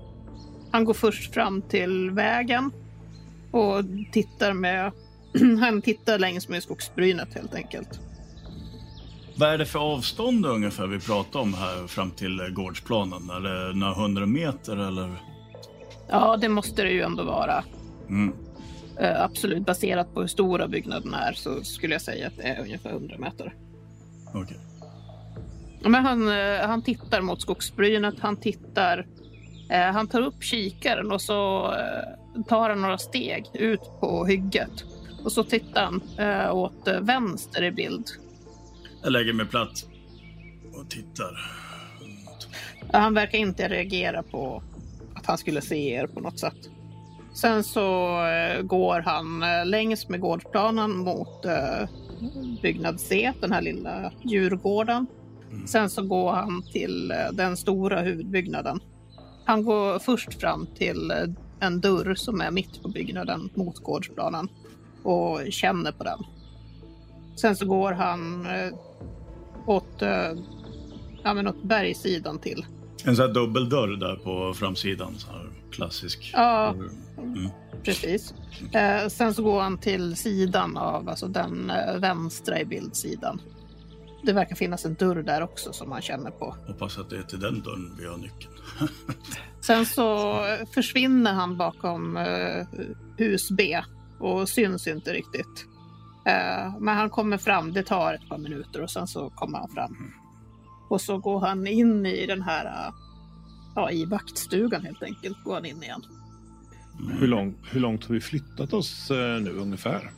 Han går först fram till vägen och tittar med... <clears throat> han tittar längs med skogsbrynet helt enkelt. Vad är det för avstånd ungefär vi pratar om här fram till gårdsplanen? Är det några hundra meter eller? Ja, det måste det ju ändå vara. Mm. Eh, absolut, baserat på hur stora byggnaden är så skulle jag säga att det är ungefär 100 meter. Okej. Men han, eh, han tittar mot skogsbrynet, han tittar... Eh, han tar upp kikaren och så eh, tar han några steg ut på hygget. Och så tittar han eh, åt vänster i bild. Jag lägger mig platt och tittar. Han verkar inte reagera på att han skulle se er på något sätt. Sen så går han längs med gårdsplanen mot byggnad C, den här lilla djurgården. Mm. Sen så går han till den stora huvudbyggnaden. Han går först fram till eh, en dörr som är mitt på byggnaden mot gårdsplanen och känner på den. Sen så går han eh, åt, eh, ja, men åt bergssidan till. En sån här dubbeldörr där på framsidan. Så här klassisk. Ja, Mm. precis. Eh, sen så går han till sidan av alltså den vänstra i bildsidan. Det verkar finnas en dörr där också som man känner på. Hoppas att det är till den dörren vi har nyckeln. <laughs> Sen så försvinner han bakom eh, hus B och syns inte riktigt. Eh, men han kommer fram, det tar ett par minuter och sen så kommer han fram. Och så går han in i den här ja, i vaktstugan helt enkelt går han in igen. Hur, lång, hur långt har vi flyttat oss eh, nu ungefär?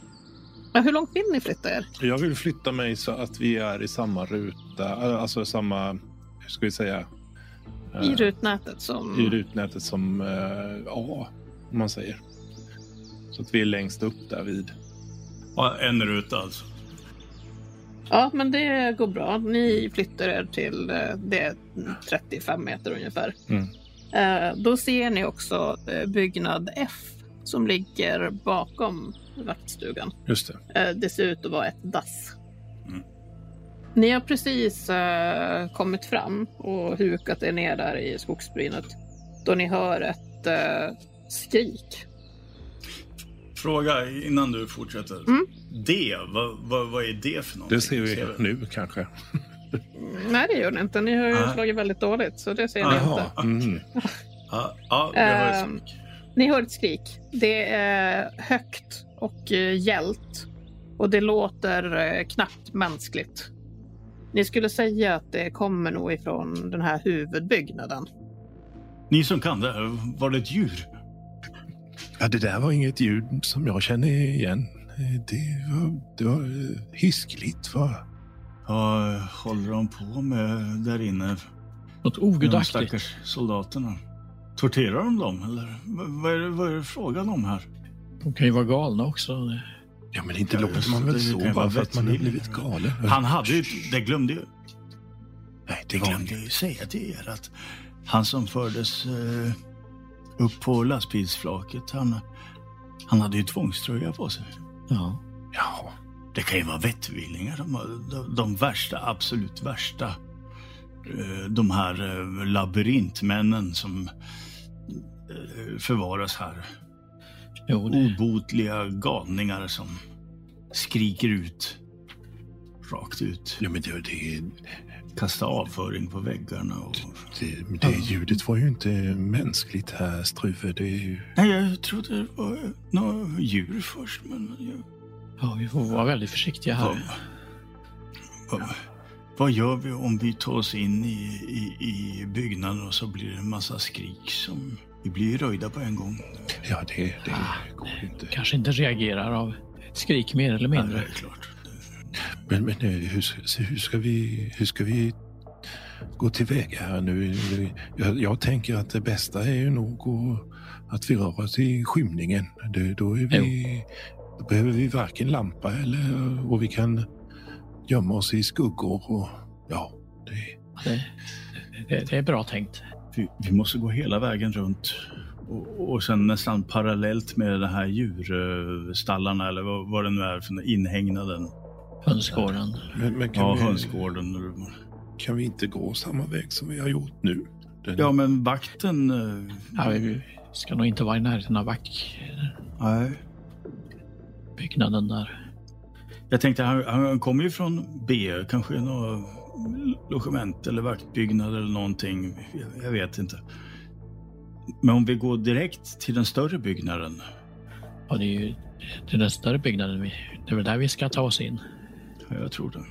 Men hur långt vill ni flytta er? Jag vill flytta mig så att vi är i samma ruta, eh, alltså samma, hur ska vi säga? I Eh, rutnätet som... I rutnätet som eh, A, om man säger. Så att vi är längst upp där vid. Ja, en ruta alltså. Ja, men det går bra. Ni flyttar er till eh, det är 35 meter ungefär. Mm. Eh, Då ser ni också byggnad F som ligger bakom vaktstugan. Just det. Det ser ut att vara ett dass. Mm. Ni har precis eh, kommit fram och hukat er ner där i skogsbrynet då ni hör ett eh, skrik. Fråga innan du fortsätter. Mm. Det, vad, vad, vad är det för någonting? Det ser vi du? nu kanske. Mm, Nej, det gör ni inte. Ni har ju Nej. slagit väldigt dåligt, så det ser ni inte. Mm. Har ett Ehm, skrik. Ni hör ett skrik. Det är högt och eh, gällt. Och det låter eh, knappt mänskligt. Ni skulle säga att det kommer nog ifrån den här huvudbyggnaden. Ni som kan det, var det ett djur? Ja, det där var inget ljud som jag känner igen. Det var, det var eh, hiskligt. Va? Vad håller de på med där inne? Något De ogudaktigt. stackars soldaterna. Torterar de dem eller vad, vad, är det, vad är det frågan om här? De kan ju vara galna också. Ja, men inte Ja, låter man väl så bara för att man har blivit galen. Han hade ju, det glömde ju, Nej, det det glömde jag ju säga till er att han som fördes eh, upp på lastbilsflaket, han, han hade ju tvångströja på sig. Ja. Ja, Det kan ju vara vettvillingar, de, de, de värsta, absolut värsta. Eh, De här eh, labyrintmännen som eh, förvaras här. Jo, det, Obotliga galningar som skriker ut. Rakt ut. ja men det, det, Kasta avföring på väggarna. Och... det, men det ljudet var ju inte mänskligt här, Struve. Det är ju... Nej, jag trodde det var några djur först, men... Jag... ja, vi får vara väldigt försiktiga här. vad, vad gör vi om vi tar oss in i, i, i byggnaden och så blir det en massa skrik som... Vi blir ju röjda på en gång. Ja, det, det går ju inte. Kanske inte reagerar av ett skrik mer eller Ja, det mindre. är klart. Men, men eh, hur, hur, ska vi, hur ska vi gå tillväga här nu? Jag, jag tänker att det bästa är ju nog att, att vi rör oss i skymningen. Det, då, är vi, då behöver vi varken lampa eller och vi kan gömma oss i skuggor. Och, ja, det, Det, det, det är bra tänkt. Vi, vi måste gå hela vägen runt och, och sen nästan parallellt med de här djurstallarna eller vad, vad det nu är för inhägnaden. Hönsgården. men, men Ja, vi, hönsgården. kan vi inte gå samma väg som vi har gjort nu? Den, Ja, men vakten... eh, Ja, vi ska nog inte vara i närheten av Nej. vaktbyggnaden där. Jag tänkte, han, han kommer ju från B, kanske något logement eller vaktbyggnad eller någonting. Jag, jag vet inte. Men om vi går direkt till den större byggnaden. Ja, det är ju det är den större byggnaden. Vi, det är väl där vi ska ta oss in. Ja, jag tror det.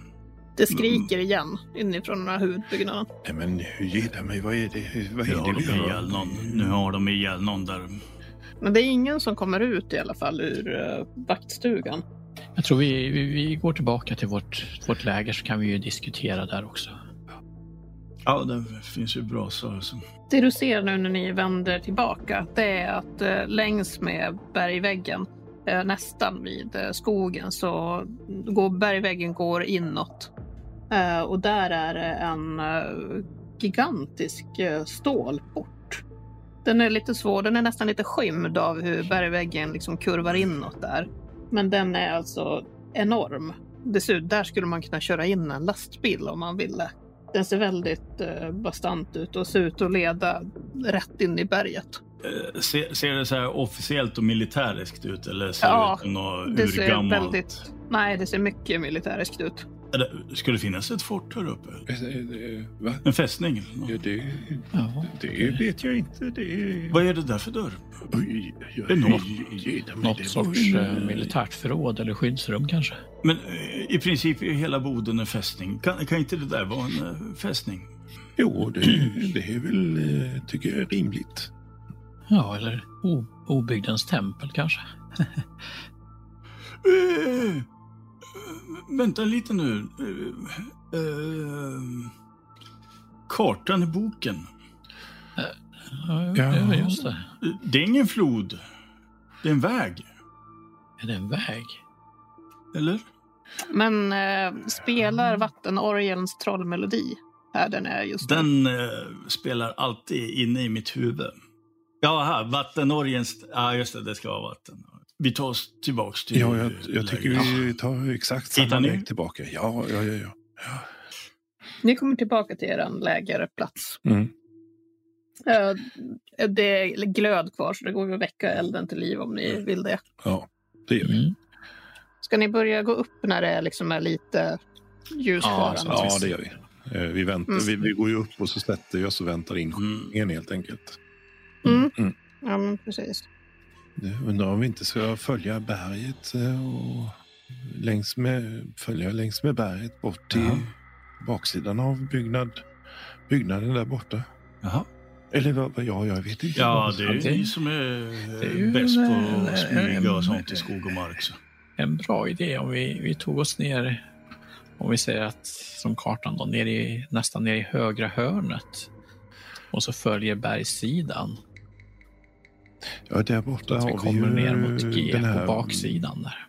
Det skriker igen inifrån den här huvudbyggnaden. Nej, men ge mig, vad är det, vad Nu är har det de vi ihjäl någon. Nu har de ihjäl någon där. Men det är ingen som kommer ut i alla fall ur uh, vaktstugan. Jag tror vi, vi, vi går tillbaka till vårt, vårt läger så kan vi ju diskutera där också. Ja, det finns ju brasor. Alltså. Det du ser nu när ni vänder tillbaka, det är att eh, längs med bergväggen, eh, nästan vid eh, skogen, så går bergväggen går inåt. Eh, och där är det en eh, gigantisk eh, stålport. Den är lite svår, den är nästan lite skymd av hur bergväggen liksom kurvar inåt där. Men den är alltså enorm. Ut, där skulle man kunna köra in en lastbil om man ville. Den ser väldigt eh, bastant ut och ser ut att leda rätt in i berget. Eh, Ser, ser det så här officiellt och militäriskt ut eller ser Ja, det ut som något urgammalt? väldigt... Nej, det ser mycket militäriskt ut. Eller, Ska det finnas ett fort här uppe? Eh, eh, Va? En fästning? eller något? Ja, det, Ja, det vet jag inte. Det... Vad är det där för dörr? Är det något- något sorts eh, militärt förråd eller skyddsrum kanske. Men eh, i princip är hela boden en fästning. Kan, kan inte det där vara en eh, fästning? Jo, det, det är väl, eh, tycker jag, rimligt. Ja, eller o, obygdens tempel kanske. <laughs> Vänta lite nu. Eh, kartan i boken. Ja, Ja. ja, just det. Det är ingen flod. Det är en väg. Är det en väg? Eller? Men eh, spelar vattenorgelns trollmelodi här den är just nu? Den eh, spelar alltid inne i mitt huvud. Ja, här. Vattenorgens... Ja, just det. Det ska vara vatten. Vi tar oss tillbaks till... Ja, jag, jag tycker vi tar exakt samma väg tillbaka. Ja, ja, ja. ja. Ni kommer tillbaka till er lägerplats. Mm. Eh, det är glöd kvar så det går att väcka elden till liv om ni vill det. ja det gör vi. Mm. Ska ni börja gå upp när det liksom är lite ljus Ja, kvar? Ja, det gör vi. Eh, Vi, väntar, Mm. vi, vi går ju upp och så sätter vi oss och väntar in Mm. skjutningen helt enkelt. Mm. Mm. Ja, men precis. Undrar om vi inte ska följa berget eh, och längs med, följa längs med berget bort till Ja. baksidan av byggnad, byggnaden där borta. Jaha. Eller vad, vad- ja, jag vet inte. Ja, det är ju ni som är, bäst på att smyga och sånt i skog och mark. Så. En bra idé om vi, vi tog oss ner, om vi säger att som kartan då, ner i, nästan ner i högra hörnet. Och så följer bergssidan. Ja, där borta Så att vi har kommer vi ju ner mot G den här, på baksidan där.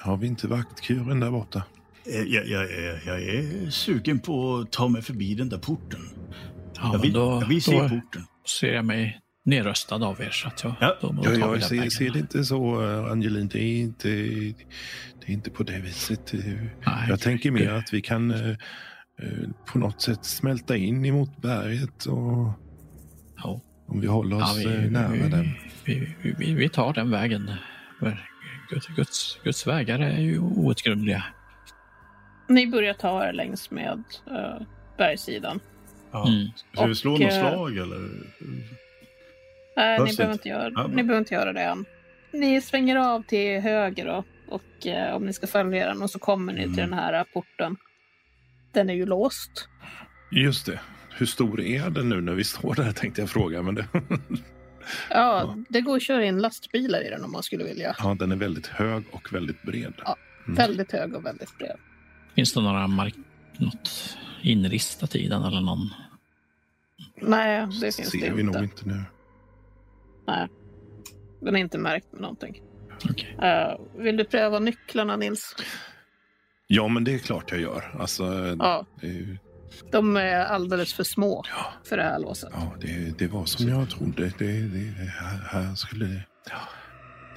Har vi inte vaktkuren där borta? Eh, Jag, jag, jag, jag är sugen på att ta mig förbi den där porten. Ja, jag, vill, då, jag vill se då porten. ser jag mig nerröstad av er. Så att jag, Ja. då, Ja, jag ser, ser det inte så, eh, Angelin. Det är inte, det är inte på det viset. Eh, Nej, Jag tänker mer det- att vi kan eh, eh, på något sätt smälta in emot berget och Ja. Om vi håller Ja, oss vi, eh, nära vi, den. vi, vi, vi, vi tar den vägen. Guds, Guds, Guds vägar är ju outgrundliga. Ni börjar ta er längs med uh, bergssidan. Ja. Mm. Ska vi slå något eh, slag eller? Nej, ni behöver, inte. göra, Ja, ni behöver inte göra det än. Ni svänger av till höger då, och eh, om ni ska följa den och så kommer ni Mm. till den här porten. Den är ju låst. Just det. Hur stor är den nu när vi står där tänkte jag fråga. Men det, <laughs> Ja, Ja. det går att köra in lastbilar i den om man skulle vilja. ja, den är väldigt hög och väldigt bred. Ja, Mm. Väldigt hög och väldigt bred. Finns det några mark något inristat i den eller någon? Nej, det finns ser det vi inte. nog inte nu. Nej. Den är inte märkt med någonting. Okej. Eh, vill du pröva nycklarna Nils? Ja, men det är klart jag gör. Alltså, Ja, det, är ju- de är alldeles för små ja, för det här låset. ja det, det var som jag trodde. Det, det, det, här, här skulle det... Ja,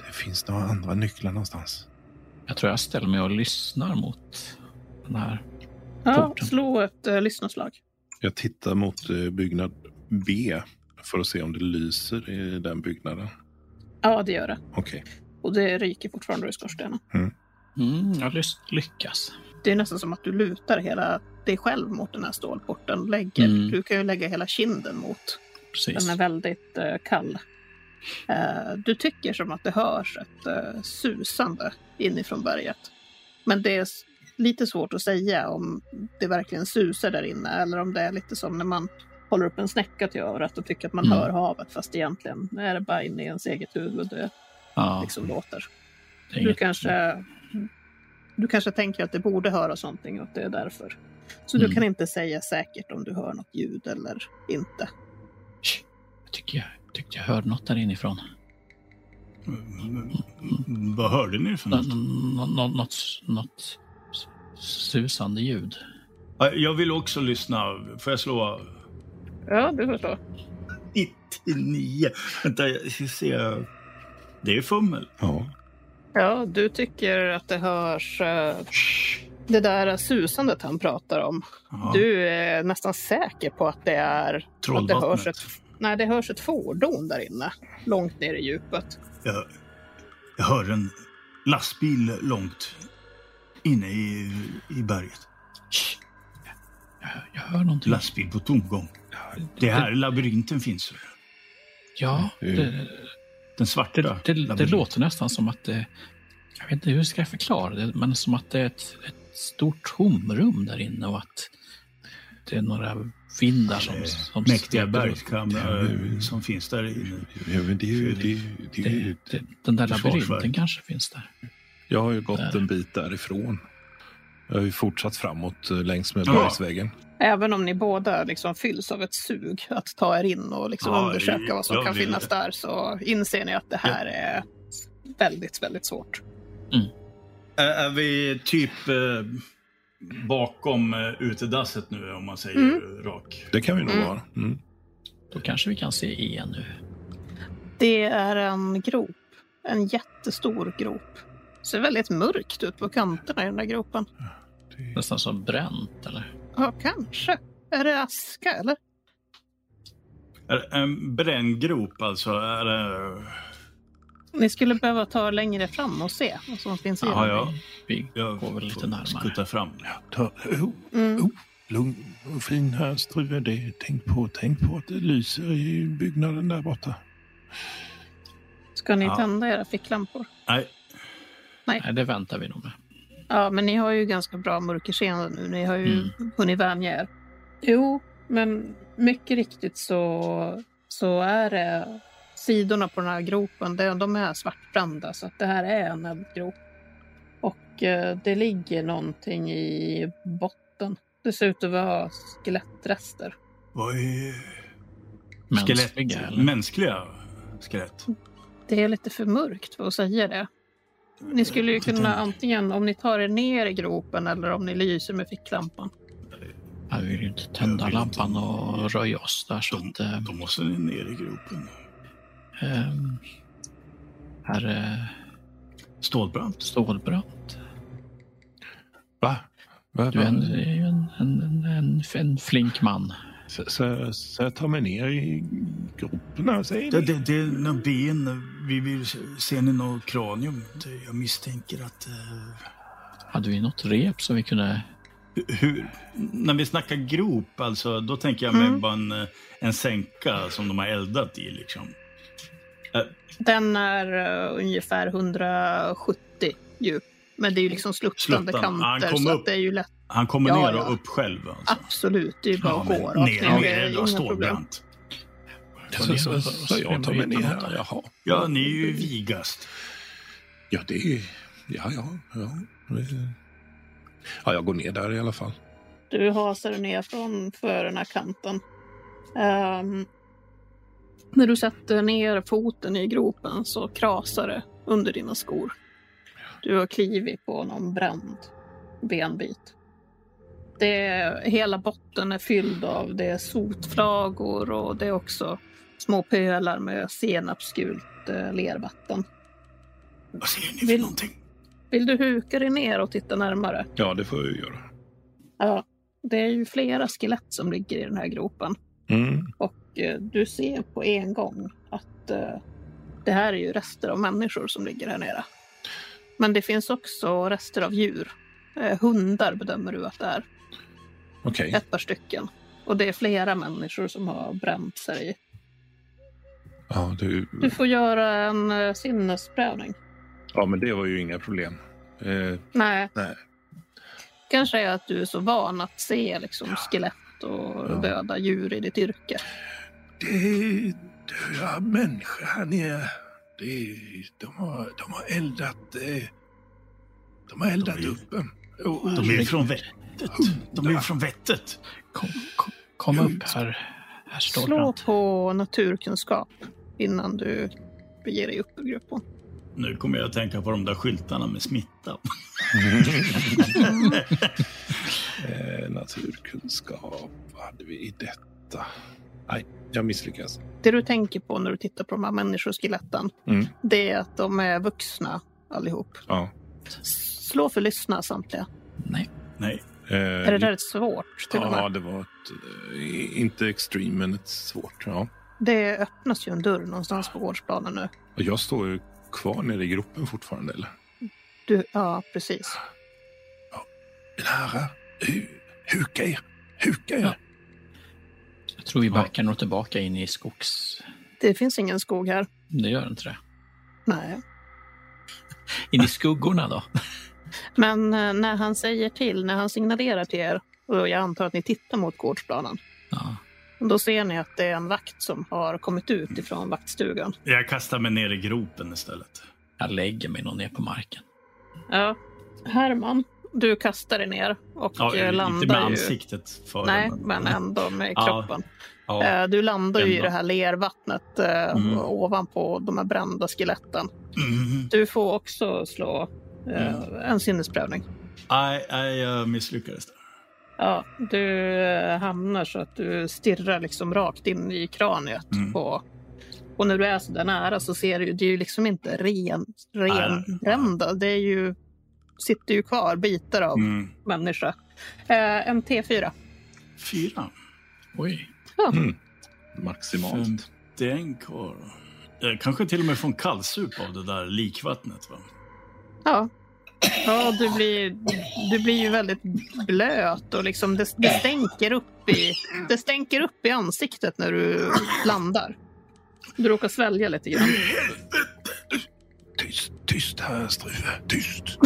det finns några andra nycklar någonstans. Jag tror jag ställer mig och lyssnar mot den här. Ja, porten. slå ett uh, lyssnarslag. Jag tittar mot eh, byggnad B för att se om det lyser i den byggnaden. Ja, det gör det. Okej. Och det ryker fortfarande i skorstenen. Mm, jag lys- lyckas. Det är nästan som att du lutar hela dig själv mot den här stålporten. Lägger. Mm. Du kan ju lägga hela kinden mot. Precis. Den är väldigt eh, kall. Eh, du tycker som att det hörs ett eh, susande inifrån berget. Men det är lite svårt att säga om det verkligen susar där inne eller om det är lite som när man håller upp en snäcka till örat och tycker att man Mm. hör havet fast egentligen är det bara inne i ens eget huvud det ja, liksom låter. det Du kanske, du kanske tänker att det borde höras någonting och att det är därför. Så du Mm. kan inte säga säkert om du hör något ljud eller inte. Jag tycker jag, tyckte jag hörde något där inifrån. Vad hörde ni för Nå- något? nå- nå- Något, något susande ljud. Ja, Jag vill också lyssna. Får jag slå? Ja, du förstår. 99. Vänta, jag ska se. Det är fummel. Ja. Ja, du tycker att det hörs eh, det där susandet han pratar om. Ja. Du är nästan säker på att det är att det hörs ett, nej, det hörs ett fordon där inne, långt ner i djupet. Jag, jag hör en lastbil långt inne i, i berget. Jag, jag hör någonting. Lastbil på tomgång. Det är här labyrinten finns. Ja, det, Den svarta det, det, det låter nästan som att det... Jag vet inte hur ska jag förklara det, men som att det är ett, ett stort tomrum där inne och att det är några vindar som... som Mäktiga bergskamrar som finns där inne. Ja, men det är ju... Det, det är ju Det, det, den där labyrinten kanske finns där. jag har ju gått Där. en bit därifrån. Jag har ju fortsatt framåt eh, längs med Ja. bergsvägen. Även om ni båda liksom fylls av ett sug att ta er in och liksom Ja, undersöka vad som kan finnas där så inser ni att det här är väldigt, väldigt svårt. Är, är vi typ eh, bakom eh, utedasset nu om man säger Mm. rak? Det kan vi nog Mm. vara. Mm. Då kanske vi kan se igen nu. Det är en grop. En jättestor grop. Ser väldigt mörkt ut på kanterna i den där gropen. Det- Nästan som bränt eller? Ja, kanske. Är det aska eller? Är det en bränngrop alltså? Är det... Ni skulle behöva ta längre fram och se vad som finns i Ja, ja. Vi Jag går väl lite närmare. skutta fram. Ta, oh, Mm. oh, lugn och fin här, Struve. Det, tänk, på, tänk på att det lyser i byggnaden där borta. Ska ni Ja. tända era ficklampor? Nej, Nej, det väntar vi nog med. Ja, men ni har ju ganska bra mörkerseende nu. Ni har ju Mm. hunnit vänja er. Jo, men mycket riktigt så, så är det sidorna på den här gropen, det, de är svartbrända så att det här är en eldgrop. Och eh, det ligger någonting i botten. Det ser ut att vara skelettrester. vad är Mänskliga eller? Mänskliga skelett? Det är lite för mörkt för att säga det. Ni skulle ju kunna antingen, om ni tar er ner i gropen eller om ni lyser med ficklampan. Ja, vi vill ju inte tända Jag vill inte. lampan och röja oss där så De, att... Eh, då måste ni ner i gropen. Ehm, här är Stålbrant? stålbrant. Va? Va, Du är, en, en, en, en, en, en flink man. Så, så, så jag tar mig ner i gropen säger Det, ni? det, det är några ben. Vi vill se ni något kranium. Jag misstänker att... eh, Hade vi något rep som vi kunde... hur, när vi snackar grop, alltså, då tänker jag mig Mm. bara en, eh, en sänka som de har eldat i. Liksom. Den är uh, ungefär 170 djup. Men det är ju liksom sluttande Sluttande. Han kanter kom så upp. att det är ju lätt. Han kommer Ja, ner ja. och upp själv. Alltså. Absolut, det är ju bara Ja, att gå rakt ner ner. er problem. stålbrant. Så, så, så, så jag tar mig ner här, jaha. Ja, ni är ju vigast. Ja, det är... Ja, ja, ja. Ja, jag går ner där i alla fall. Du hasar ner från för den här kanten. Ehm, när du sätter ner foten i gropen så krasar det under dina skor. Du har klivit på någon bränd benbit. Det, hela botten är fylld av det är sotflagor och det är också små pölar med senapsgult eh, lervatten. Vad ser ni för Vill- någonting? Vill du huka dig ner och titta närmare? Ja, det får jag ju göra. Ja, det är ju flera skelett som ligger i den här gropen. Mm. Och eh, du ser på en gång att eh, det här är ju rester av människor som ligger här nere. Men det finns också rester av djur. Eh, hundar bedömer du att det är. Okej. Ett par stycken. Och det är flera människor som har bränts här i. Ja, du... Du får göra en eh, sinnesprövning. ja, men det var ju inga problem. Nej, nej. kanske är att du är så van att se liksom, skelett och Ja. döda djur i ditt yrke. Det är döda människor här nere. Det är, de, har, de har eldat... Eh, de har eldat De är- upp en. Och- De är ju från vettet. De är ju från vettet. Kom, kom, kom upp här. Här står Slå Brant. på naturkunskap innan du beger dig upp ur gruppen. Nu kommer jag att tänka på de där skyltarna med smitta. <laughs> eh, naturkunskap. Vad hade vi i detta? Nej, jag misslyckas. Det du tänker på när du tittar på de här människoskeletten, Mm. det är att de är vuxna allihop. Ja. Slå för lyssna samtliga. Nej. Nej, Eh, Är det där ett svårt till Ja, det var ett... Eh, inte extreme, men ett svårt. Ja. Det öppnas ju en dörr någonstans på gårdsplanen nu. Jag står ju kvar nere i gropen fortfarande, eller? Du, ja, precis. Mina herrar, hu- huka er. Huka er. Ja. Jag tror vi backar nog tillbaka in i skogs... Det finns ingen skog här. Det gör inte det. Nej. <laughs> In i skuggorna då? Men eh, när han säger till, när han signalerar till er, och jag antar att ni tittar mot gårdsplanen, Ja. Då ser ni att det är en vakt som har kommit ut ifrån vaktstugan. Jag kastar mig ner i gropen istället. Jag lägger mig nog ner på marken. Ja. Herman, du kastar dig ner och Ja, eh, inte landar med ju... ansiktet före. Nej, men ändå med Ja. kroppen. Ja. Eh, Du landar ju i det här lervattnet eh, Mm. ovanpå de här brända skeletten. Mm. Du får också slå eh, Mm. en sinnesprövning. Nej, jag misslyckades. där. Ja, du eh, hamnar så att du stirrar liksom rakt in i kraniet. Mm. På, och när du är så där nära så ser du ju, det är ju liksom inte ren, renbrända. Det är ju, sitter ju kvar bitar av Mm. människa. Eh, en T4. Fyra. Oj. Maximalt. Det är en kvar. Jag kanske till och med får en kallsup av det där likvattnet. Va? Ja. Ja, du blir, du blir ju väldigt blöt och liksom det, det, stänker upp i, det stänker upp i ansiktet när du landar. Du råkar svälja lite grann. Tyst, tyst här Struve. Tyst.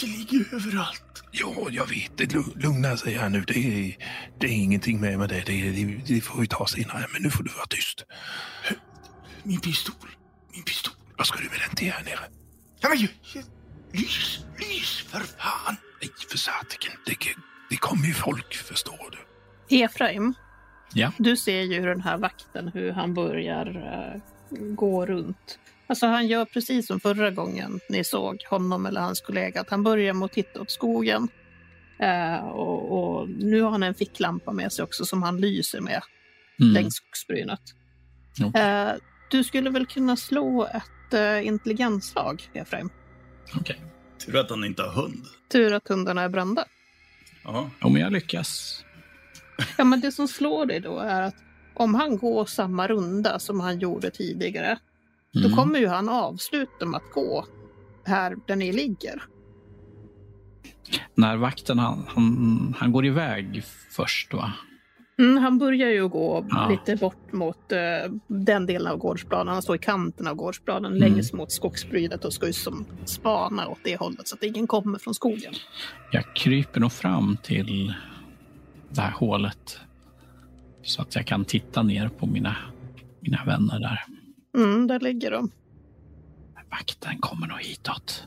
Det ligger överallt. Ja, jag vet. Det lugnar lugna sig här nu. Det är, det är ingenting med, med det. Det, det. det får vi ta senare. Men nu får du vara tyst. Min pistol. Min pistol. Vad ska du med den till här nere? Ja, men, lys, lys för fan. Nej, för satiken. Det, det kommer ju folk, förstår du. Efraim, Ja. du ser ju hur den här vakten, hur han börjar eh, gå runt. Alltså han gör precis som förra gången ni såg honom eller hans kollega. Att han börjar mot titta åt skogen. Eh, och, och nu har han en ficklampa med sig också som han lyser med Mm. längs skogsbrynet. Okej. Eh, du skulle väl kunna slå ett uh, intelligensslag, Efraim? Okej. Tur att han inte har hund. Tur att hundarna är brända. Ja. Om jag lyckas. Ja, men det som slår dig då är att om han går samma runda som han gjorde tidigare, Mm. då kommer ju han avsluta med att gå här där ni ligger. När vakten, han, han, han går iväg först va? Mm, han börjar ju gå Ja. lite bort mot eh, den delen av gårdsplanen. Han står i kanten av gårdsplanen Mm. längs mot skogsbrynet och ska ju som spana åt det hållet så att ingen kommer från skogen. Jag kryper nog fram till det här hålet. Så att jag kan titta ner på mina, mina vänner där. Mm, där ligger de. Vakten kommer nog hitåt.